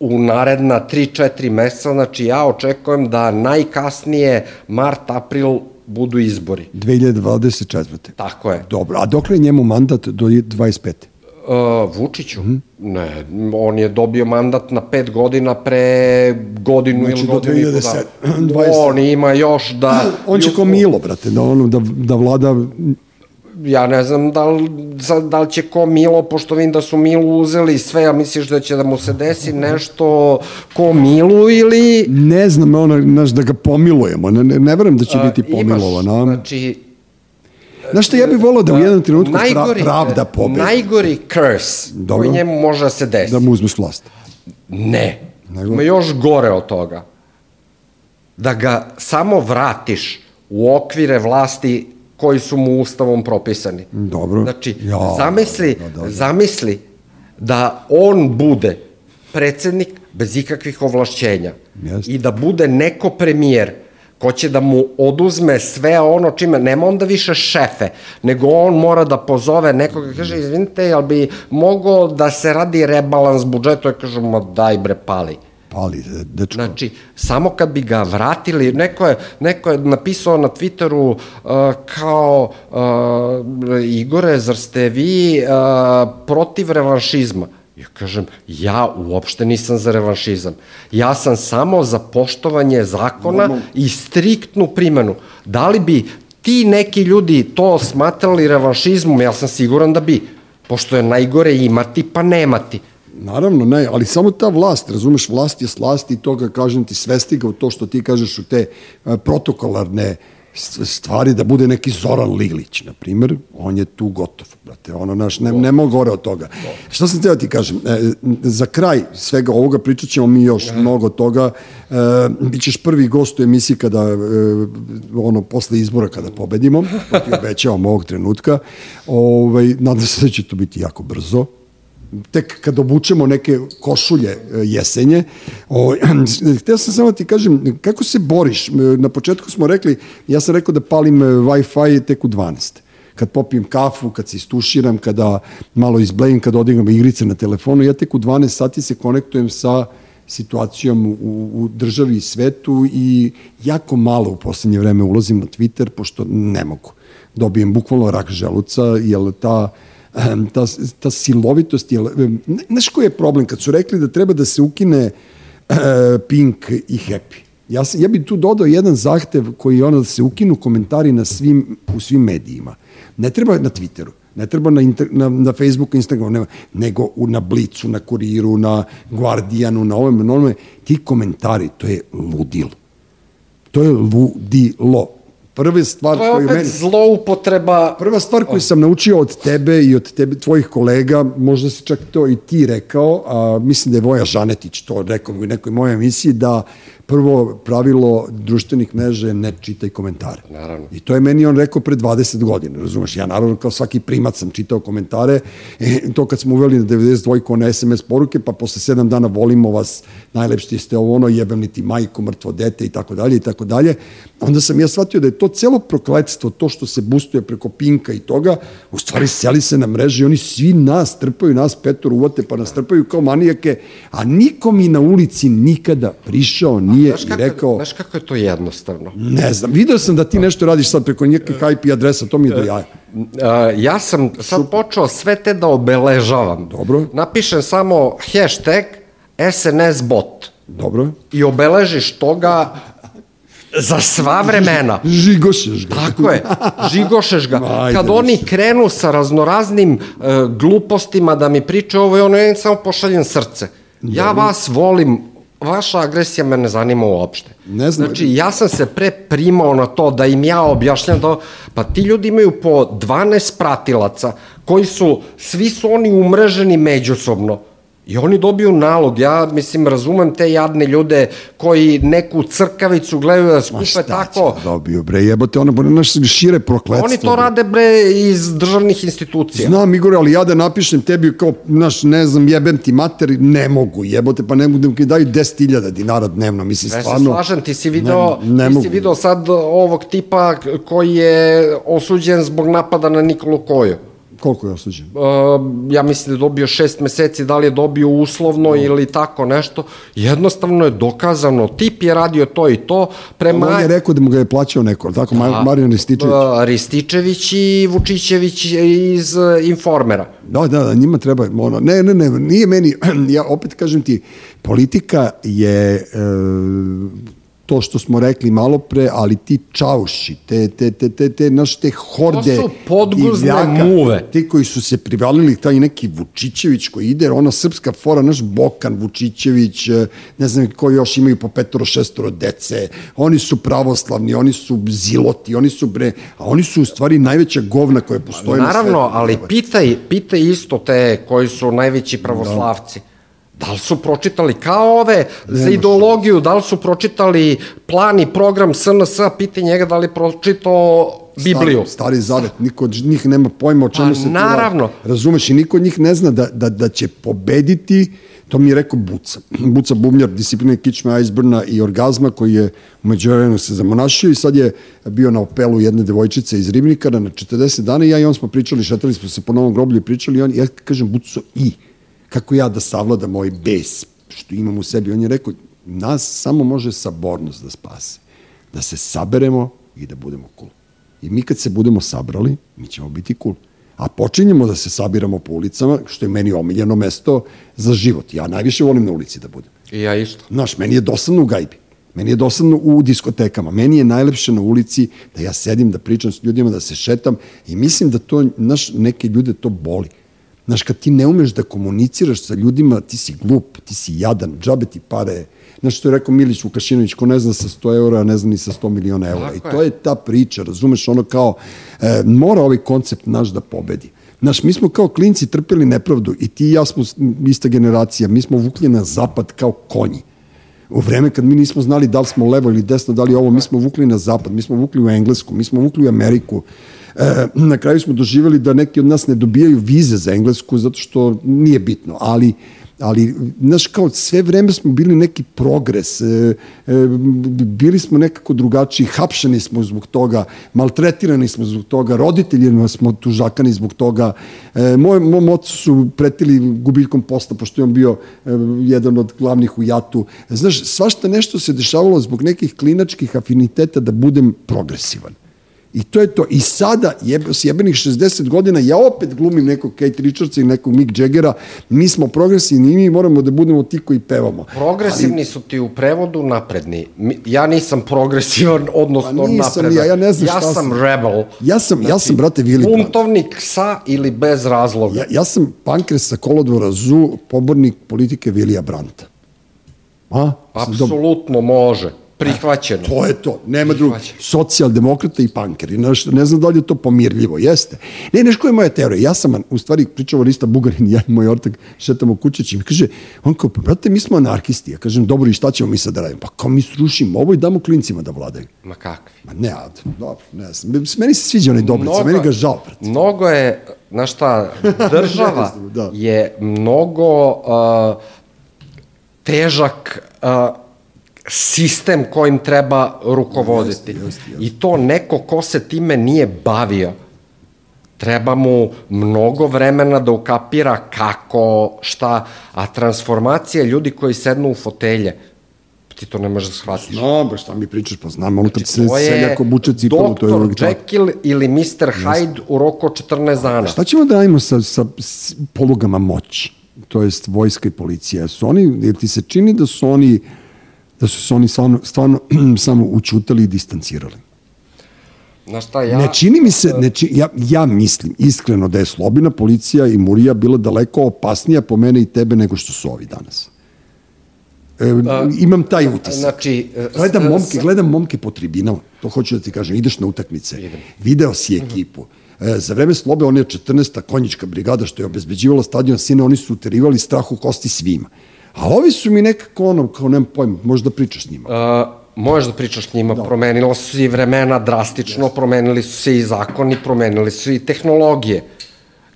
u naredna 3-4 meseca, znači ja očekujem da najkasnije mart, april budu izbori. 2024. Tako je. Dobro, a dokle je njemu mandat do 25. Uh, Vučiću? Mm -hmm. Ne, on je dobio mandat na pet godina pre godinu znači, ili godinu i po dana. On ima još da... On će ko Milo, brate, da, ono, da, da vlada ja ne znam da li, da li će ko Milo, pošto vidim da su Milu uzeli sve, a misliš da će da mu se desi nešto ko Milu ili... Ne znam, ono, znaš, da ga pomilujemo, ne, ne, ne verujem da će a, biti pomilovan. Imaš, znači, Znaš što, ja bih volao da u jednom trenutku najgori, pravda pobedi. Najgori curse Dobro. koji njemu može da se desi. Da mu uzmeš vlast. Ne. Nego? Ima još gore od toga. Da ga samo vratiš u okvire vlasti koji su mu ustavom propisani. Dobro. Znači, ja, zamisli, da, da, da. zamisli da on bude predsednik bez ikakvih ovlašćenja Jest. i da bude neko premijer ko će da mu oduzme sve ono čime, nema onda više šefe, nego on mora da pozove nekoga, kaže, izvinite, jel bi mogao da se radi rebalans budžeta, ja kažem, ma daj bre, pali. Pali, dečko. Znači, samo kad bi ga vratili, neko je, neko je napisao na Twitteru uh, kao uh, Igore, zar ste vi uh, protiv revanšizma? Ja kažem, ja uopšte nisam za revanšizam. Ja sam samo za poštovanje zakona i striktnu primenu. Da li bi ti neki ljudi to smatrali revanšizmom? Ja sam siguran da bi. Pošto je najgore imati pa nemati. Naravno, ne, ali samo ta vlast, razumeš, vlast je slast i toga, kažem ti, svestiga u to što ti kažeš u te e, protokolarne s- stvari da bude neki Zoran Lilić, na primer, on je tu gotov, brate, ono, naš, ne, nema gore od toga. Šta sam teo ti kažem, e, za kraj svega ovoga pričat ćemo mi još mnogo toga, e, bićeš prvi gost u emisiji kada, e, ono, posle izbora kada pobedimo, to ti obećavam ovog trenutka, ovaj, nadam se da će to biti jako brzo, tek kad obučemo neke košulje e, jesenje. O, <clears throat> htio sam samo ti kažem, kako se boriš? E, Na početku smo rekli, ja sam rekao da palim e, Wi-Fi tek u 12 kad popijem kafu, kad se istuširam, kada malo izblejim, kad odigram igrice na telefonu, ja tek u 12 sati se konektujem sa situacijom u, u državi i svetu i jako malo u poslednje vreme ulazim na Twitter, pošto ne mogu. Dobijem bukvalno rak želuca, jer ta Ehm, ta, ta silovitost je... ne- Znaš koji je problem? Kad su rekli da treba da se ukine e, Pink i Happy. Ja, ja bih tu dodao jedan zahtev koji je ono da se ukinu komentari na svim, u svim medijima. Ne treba na Twitteru, ne treba na, inter, na, na Facebooku, Instagramu, nema, nego u, na Blicu, na Kuriru, na Guardianu, na ovome, na ovome. Ti komentari, to je ludilo. To je ludilo. Prva stvar To je koju opet meni... zloupotreba Prva stvar koju sam naučio od tebe i od tebe, tvojih kolega, možda si čak to i ti rekao, a mislim da je Voja Žanetić to rekao u nekoj mojoj emisiji, da prvo pravilo društvenih mreža je ne čitaj komentare. Naravno. I to je meni on rekao pre 20 godina, razumeš? Ja naravno kao svaki primat sam čitao komentare, e, to kad smo uveli na 92 na SMS poruke, pa posle 7 dana volimo vas, najlepši ste ovo ono, jebem li ti majko, mrtvo dete i tako dalje i tako dalje. Onda sam ja shvatio da je to celo prokletstvo, to što se bustuje preko Pinka i toga, u stvari seli se na mreže i oni svi nas trpaju, nas petor uvate pa nas trpaju kao manijake, a niko mi na ulici nikada prišao nije Znaš i kako, rekao, znaš kako je to jednostavno? ne znam, video sam da ti nešto radiš sad preko nekih IP adresa, to mi je do jaja. Uh, ja sam sad počeo sve te da obeležavam. Dobro. Napišem samo hashtag SNS bot Dobro. i obeležiš toga za sva vremena. Žigošeš ga. Tako je, žigošeš ga. Ajde, Kad oni krenu sa raznoraznim uh, glupostima da mi pričaju ovo i ono, ja im samo pošaljem srce. Ja vas volim, vaša agresija me ne zanima uopšte. Ne znam. Znači, ja sam se pre primao na to da im ja objašnjam da, pa ti ljudi imaju po 12 pratilaca, koji su, svi su oni umreženi međusobno. I oni dobiju nalog, ja mislim razumem te jadne ljude koji neku crkavicu gledaju da Ma skupe šta tako. će da dobiju, bre, jebote, ono, bo naš šire prokletstvo. Oni to bre. rade bre iz državnih institucija. Znam, Igor, ali ja da napišem tebi kao, naš, ne znam, jebem ti mater, ne mogu, jebote, pa ne mogu da mi daju 10.000 dinara dnevno, mislim, se stvarno. slažem, ti si video, ne, ne ti mogu. si video sad ovog tipa koji je osuđen zbog napada na Nikolu Koju. Koliko je osuđen? Uh, ja mislim da je dobio šest meseci, da li je dobio uslovno ili tako nešto. Jednostavno je dokazano, tip je radio to i to. Prema, On je rekao da mu ga je plaćao neko, tako, A, Marijan Rističević. uh, Rističević i Vučićević iz uh, Informera. Da, da, da, njima treba, ono, ne, ne, ne, nije meni, <clears throat> ja opet kažem ti, politika je e, to što smo rekli malo pre, ali ti čauši, te, te, te, te, te, naš, te horde podguzne muve. Ti koji su se privalili, taj neki Vučićević koji ide, ona srpska fora, naš Bokan Vučićević, e, ne znam koji još imaju po petoro, šestoro dece, oni su pravoslavni, oni su ziloti, oni su bre, a oni su u stvari najveća govna koja postoje na svetu. Naravno, ali pitaj, pitaj isto te koji su najveći pravoslavci. Da li su pročitali kao ove za ideologiju, da li su pročitali plan i program SNS, pitaj njega da li je pročitao Bibliju. Stari, stari zavet, niko od njih nema pojma o čemu Pa, se tu naravno. radi. Razumeš, i niko od njih ne zna da, da, da će pobediti To mi je rekao Buca. Buca Bubnjar, discipline Kičme, Iceburna i Orgazma, koji je umeđu vremenu se zamonašio i sad je bio na opelu jedne devojčice iz Ribnikara na 40 dana i ja i on smo pričali, šetali smo se po novom groblju i pričali i on, ja kažem Buco i, kako ja da savladam moj bes što imam u sebi. On je rekao, nas samo može sabornost da spase. Da se saberemo i da budemo cool. I mi kad se budemo sabrali, mi ćemo biti cool a počinjemo da se sabiramo po ulicama, što je meni omiljeno mesto za život. Ja najviše volim na ulici da budem. I ja isto. Znaš, meni je dosadno u gajbi. Meni je dosadno u diskotekama. Meni je najlepše na ulici da ja sedim, da pričam s ljudima, da se šetam i mislim da to, znaš, neke ljude to boli. Znaš, kad ti ne umeš da komuniciraš sa ljudima, ti si glup, ti si jadan, džabe ti pare, Znaš što je rekao Milić Vukašinović, ko ne zna sa 100 eura, ne zna ni sa 100 miliona eura. Tako I to je. je ta priča, razumeš, ono kao, e, mora ovaj koncept naš da pobedi. Znaš, mi smo kao klinci trpeli nepravdu i ti i ja smo ista generacija, mi smo vukli na zapad kao konji. U vreme kad mi nismo znali da li smo levo ili desno, da li ovo, mi smo vukli na zapad, mi smo vukli u Englesku, mi smo vukli u Ameriku. E, na kraju smo doživjeli da neki od nas ne dobijaju vize za Englesku zato što nije bitno, ali ali, znaš, kao sve vreme smo bili neki progres, e, e, bili smo nekako drugačiji, hapšeni smo zbog toga, maltretirani smo zbog toga, roditeljima smo tužakani zbog toga, e, moj, mom ocu su pretili gubiljkom posla, pošto je on bio e, jedan od glavnih u jatu. Znaš, svašta nešto se dešavalo zbog nekih klinačkih afiniteta da budem progresivan. I to je to. I sada, jeb, s jebenih 60 godina, ja opet glumim nekog Kate Richardsa i nekog Mick Jaggera, mi smo progresivni i mi moramo da budemo ti koji pevamo. Progresivni Ali, su ti u prevodu napredni. Ja nisam progresivan, odnosno pa nisam, napredan. Ja, ja ne znam ja šta sam. rebel. Ja sam, znači, ja sam, brate, Vili. Buntovnik sa ili bez razloga. Ja, ja sam pankres sa kolodvora ZU, pobornik politike Vilija Branta. A? Apsolutno može prihvaćeno. To je to, nema drugog. Socijaldemokrata i pankeri. Ne, ne znam da li je to pomirljivo, jeste. Ne, neš koja je moja teorija? Ja sam, u stvari, pričao Lista Bugarin, <laughs> ja i moj ortak šetamo kućeći. Mi kaže, on kao, pa, brate, mi smo anarhisti. Ja kažem, dobro, i šta ćemo mi sad da radimo? Pa kao mi srušimo ovo i damo klincima da vladaju. Ma kakvi? Ma ne, ad, dobro, ne znam. Meni se sviđa onaj Dobrica, meni ga žao, brate. Mnogo je, znaš šta, država <laughs> da. je mnogo uh, težak uh, sistem kojim treba rukovoditi. Jeste, jeste, jeste. I to neko ko se time nije bavio, treba mu mnogo vremena da ukapira kako, šta, a transformacija ljudi koji sednu u fotelje, ti to ne možeš da shvatiš. No, ba šta mi pričaš, pa znam, ono kad znači, se seljak obuče cipelu, to je Dr. Jekyll ili Mr. Hyde u roku 14 dana. Šta ćemo da radimo sa, sa polugama moći? To jest vojska i policija. Su oni, jer ti se čini da su oni da su se oni stvarno, stvarno <clears throat> samo učutali i distancirali. Na šta ja... Ne čini mi se, ne čini, ja, ja mislim iskreno da je Slobina, policija i Murija bila daleko opasnija po mene i tebe nego što su ovi danas. E, imam taj utisak. Znači, e, gledam momke, gledam momke po tribinama, to hoću da ti kažem, ideš na utakmice, idem. video si ekipu. E, za vreme Slobe, on je 14. konjička brigada što je obezbeđivala stadion Sine, oni su uterivali strah u kosti svima. A ovi su mi nekako ono, kao nemam pojma, možeš da pričaš s njima. Uh, možeš da pričaš s njima, da. promenilo su se i vremena drastično, yes. promenili su se i zakoni, promenili su i tehnologije.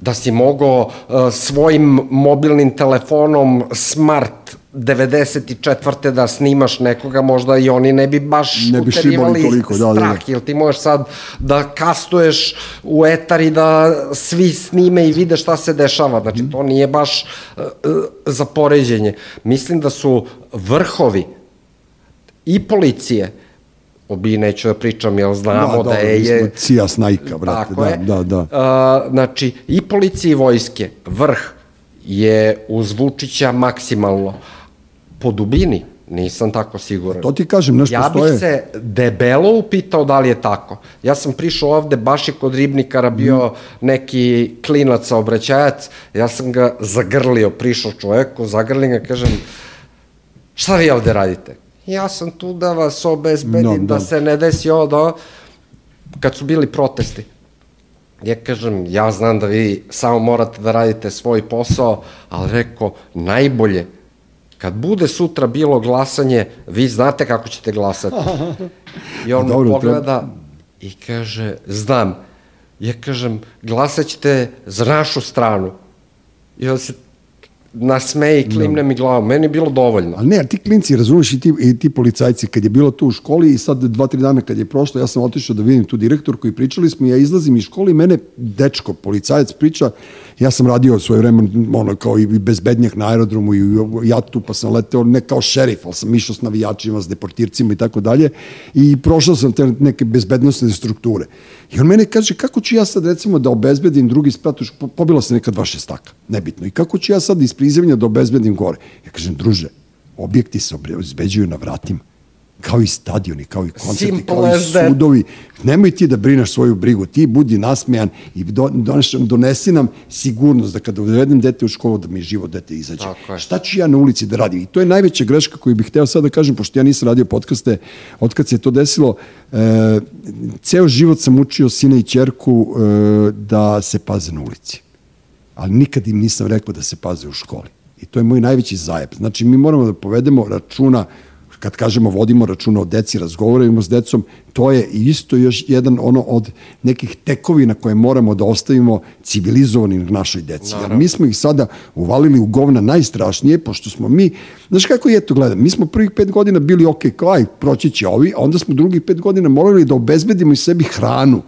Da si mogao uh, svojim mobilnim telefonom smart 94. da snimaš nekoga, možda i oni ne bi baš ne bi uterivali toliko, strah, da, da, da. ili ti možeš sad da kastuješ u etar i da svi snime i vide šta se dešava. Znači, mm. to nije baš uh, za poređenje. Mislim da su vrhovi i policije, obi neću da pričam, jer znamo da, da, da je... je cija snajka, brate, da, je, da, da. Uh, znači, i policije i vojske, vrh je uz Vučića maksimalno po dubini nisam tako siguran. To ti kažem, nešto ja stoje. Ja bih se debelo upitao da li je tako. Ja sam prišao ovde, baš je kod ribnikara bio mm. neki klinac obraćajac, ja sam ga zagrlio, prišao čoveku, zagrlim ga, kažem, šta vi ovde radite? Ja sam tu da vas obezbedim, no, da, da se ne desi ovo, da... Kad su bili protesti, ja kažem, ja znam da vi samo morate da radite svoj posao, ali reko, najbolje Kad bude sutra bilo glasanje, vi znate kako ćete glasati. I on Dobro, pogleda treba... i kaže, znam. Ja kažem, glasat ćete za našu stranu. I on se nasmeje i klimne mi glavom. Meni je bilo dovoljno. Ali ne, ti klinci, razumeš, i ti, i ti policajci, kad je bilo tu u školi i sad dva, tri dana kad je prošlo, ja sam otišao da vidim tu direktorku i pričali smo, i ja izlazim iz škole i mene dečko, policajac priča, ja sam radio svoje vreme, ono, kao i bezbednjak na aerodromu i u jatu, pa sam leteo ne kao šerif, ali sam išao s navijačima, s deportircima i tako dalje i prošao sam te neke bezbednostne strukture. I on mene kaže, kako ću ja sad recimo da obezbedim drugi sprat, pobila se neka dva šestaka, nebitno. I kako ću ja sad iz prizemlja da obezbedim gore? Ja kažem, druže, objekti se obezbeđuju na vratima kao i stadioni, kao i koncerti, Simple kao i sudovi. Nemoj ti da brinaš svoju brigu, ti budi nasmejan i donesi, donesi nam sigurnost da kada uvedem dete u školu da mi život dete izađe. Šta ću ja na ulici da radim? I to je najveća greška koju bih hteo sad da kažem, pošto ja nisam radio podcaste, otkad se to desilo, e, ceo život sam učio sina i čerku e, da se paze na ulici. Ali nikad im nisam rekao da se paze u školi. I to je moj najveći zajeb. Znači, mi moramo da povedemo računa kad kažemo vodimo računa o deci, razgovaramo s decom, to je isto još jedan ono od nekih tekovina koje moramo da ostavimo civilizovani na našoj deci. Jer mi smo ih sada uvalili u govna najstrašnije, pošto smo mi, znaš kako je to gledam, mi smo prvih pet godina bili ok, kao aj, proći će ovi, a onda smo drugih pet godina morali da obezbedimo i sebi hranu,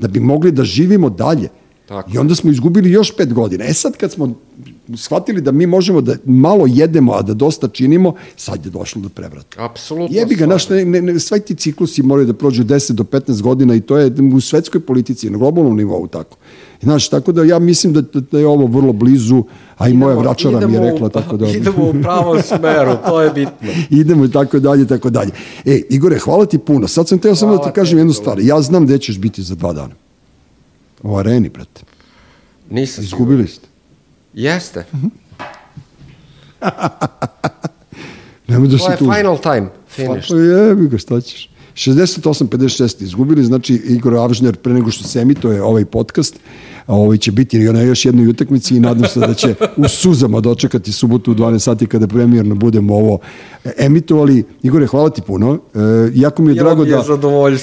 da bi mogli da živimo dalje. Tako. I onda smo izgubili još pet godina. E sad kad smo shvatili da mi možemo da malo jedemo, a da dosta činimo, sad je došlo do prevrata. Apsolutno. Jebi ga, naš, ne, ne, sve ti ciklusi moraju da prođu 10 do 15 godina i to je u svetskoj politici, na globalnom nivou tako. Znaš, tako da ja mislim da, da je ovo vrlo blizu, a i idemo, moja vračara mi je rekla tako da... <laughs> Idemo u pravom smeru, to je bitno. <laughs> idemo i tako dalje, tako dalje. E, Igore, hvala ti puno. Sad sam teo samo da ti kažem jednu stvar. Ja znam gde ćeš biti za dva dana. U areni, brate. Nisam Izgubili ste. Jeste. <laughs> Nemoj da to je tu... final time, finish. Pa jebi ga, šta ćeš. 68-56 izgubili, znači Igor Avžner pre nego što se emituje ovaj podcast, ovaj će biti na još jednoj utakmici i nadam se da će u suzama dočekati subotu u 12 sati kada premijerno budemo ovo emitovali. Igore, hvala ti puno. E, jako mi je ja drago da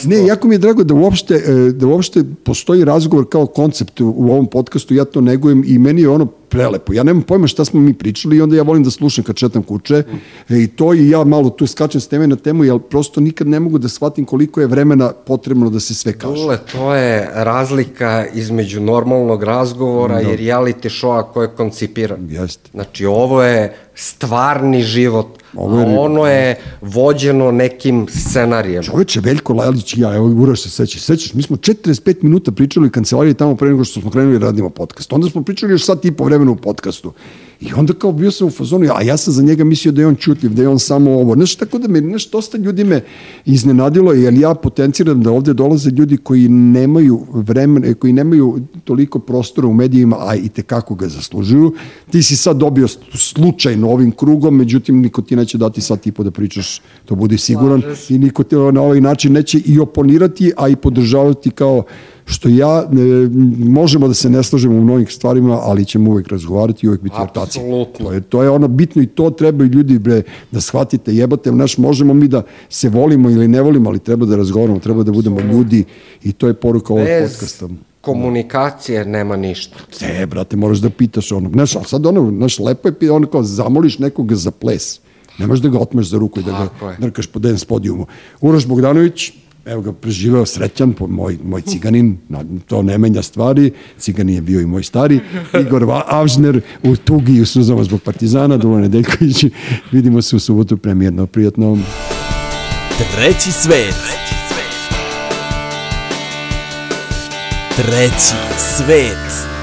Ne, jako mi je drago da uopšte e, da uopšte postoji razgovor kao koncept u ovom podcastu. Ja to negujem i meni je ono prelepo. Ja nemam pojma šta smo mi pričali i onda ja volim da slušam kad četam kuće mm. e, i to i ja malo tu skačem s teme na temu, jer prosto nikad ne mogu da shvatim koliko je vremena potrebno da se sve kaže. Dule, to je razlika između normalnog razgovora no. i reality showa koje je koncipiran. Jeste. Znači, ovo je stvarni život, Ovo je, ono je vođeno nekim scenarijem. Čoveče, Veljko Lalić i ja, evo Uraš se seća, sećaš, mi smo 45 minuta pričali u kancelariji tamo pre nego što smo krenuli da radimo podcast. Onda smo pričali još sat i po vremena u podcastu. I onda kao bio sam u fazonu, a ja sam za njega mislio da je on čutljiv, da je on samo ovo. Znaš, tako da me, znaš, dosta ljudi me iznenadilo, jer ja potenciram da ovde dolaze ljudi koji nemaju vremena, koji nemaju toliko prostora u medijima, a i tekako ga zaslužuju. Ti si sad dobio slučajno ovim krugom, međutim, niko ti neće dati sad tipo da pričaš, to budi siguran, i niko te na ovaj način neće i oponirati, a i podržavati kao što ja, ne, možemo da se ne slažemo u mnogih stvarima, ali ćemo uvek razgovarati i uvek biti ortaci. To je, to je ono bitno i to treba i ljudi bre, da shvatite, jebate, naš, možemo mi da se volimo ili ne volimo, ali treba da razgovaramo, treba da budemo ljudi i to je poruka ovog podcasta komunikacije nema ništa. Ne, brate, moraš da pitaš ono. Znaš, sad ono, znaš, lepo je ono kao zamoliš nekoga za ples. Ne možeš da ga otmeš za ruku i da ga drkaš po dance podijumu. Uroš Bogdanović, evo ga preživeo srećan, moj, moj ciganin, to ne menja stvari, ciganin je bio i moj stari, Igor Avžner u tugi i u suzama zbog Partizana, Dulo Nedeljković, vidimo se u subotu premijerno, prijatno. Treći svet. Treći svet.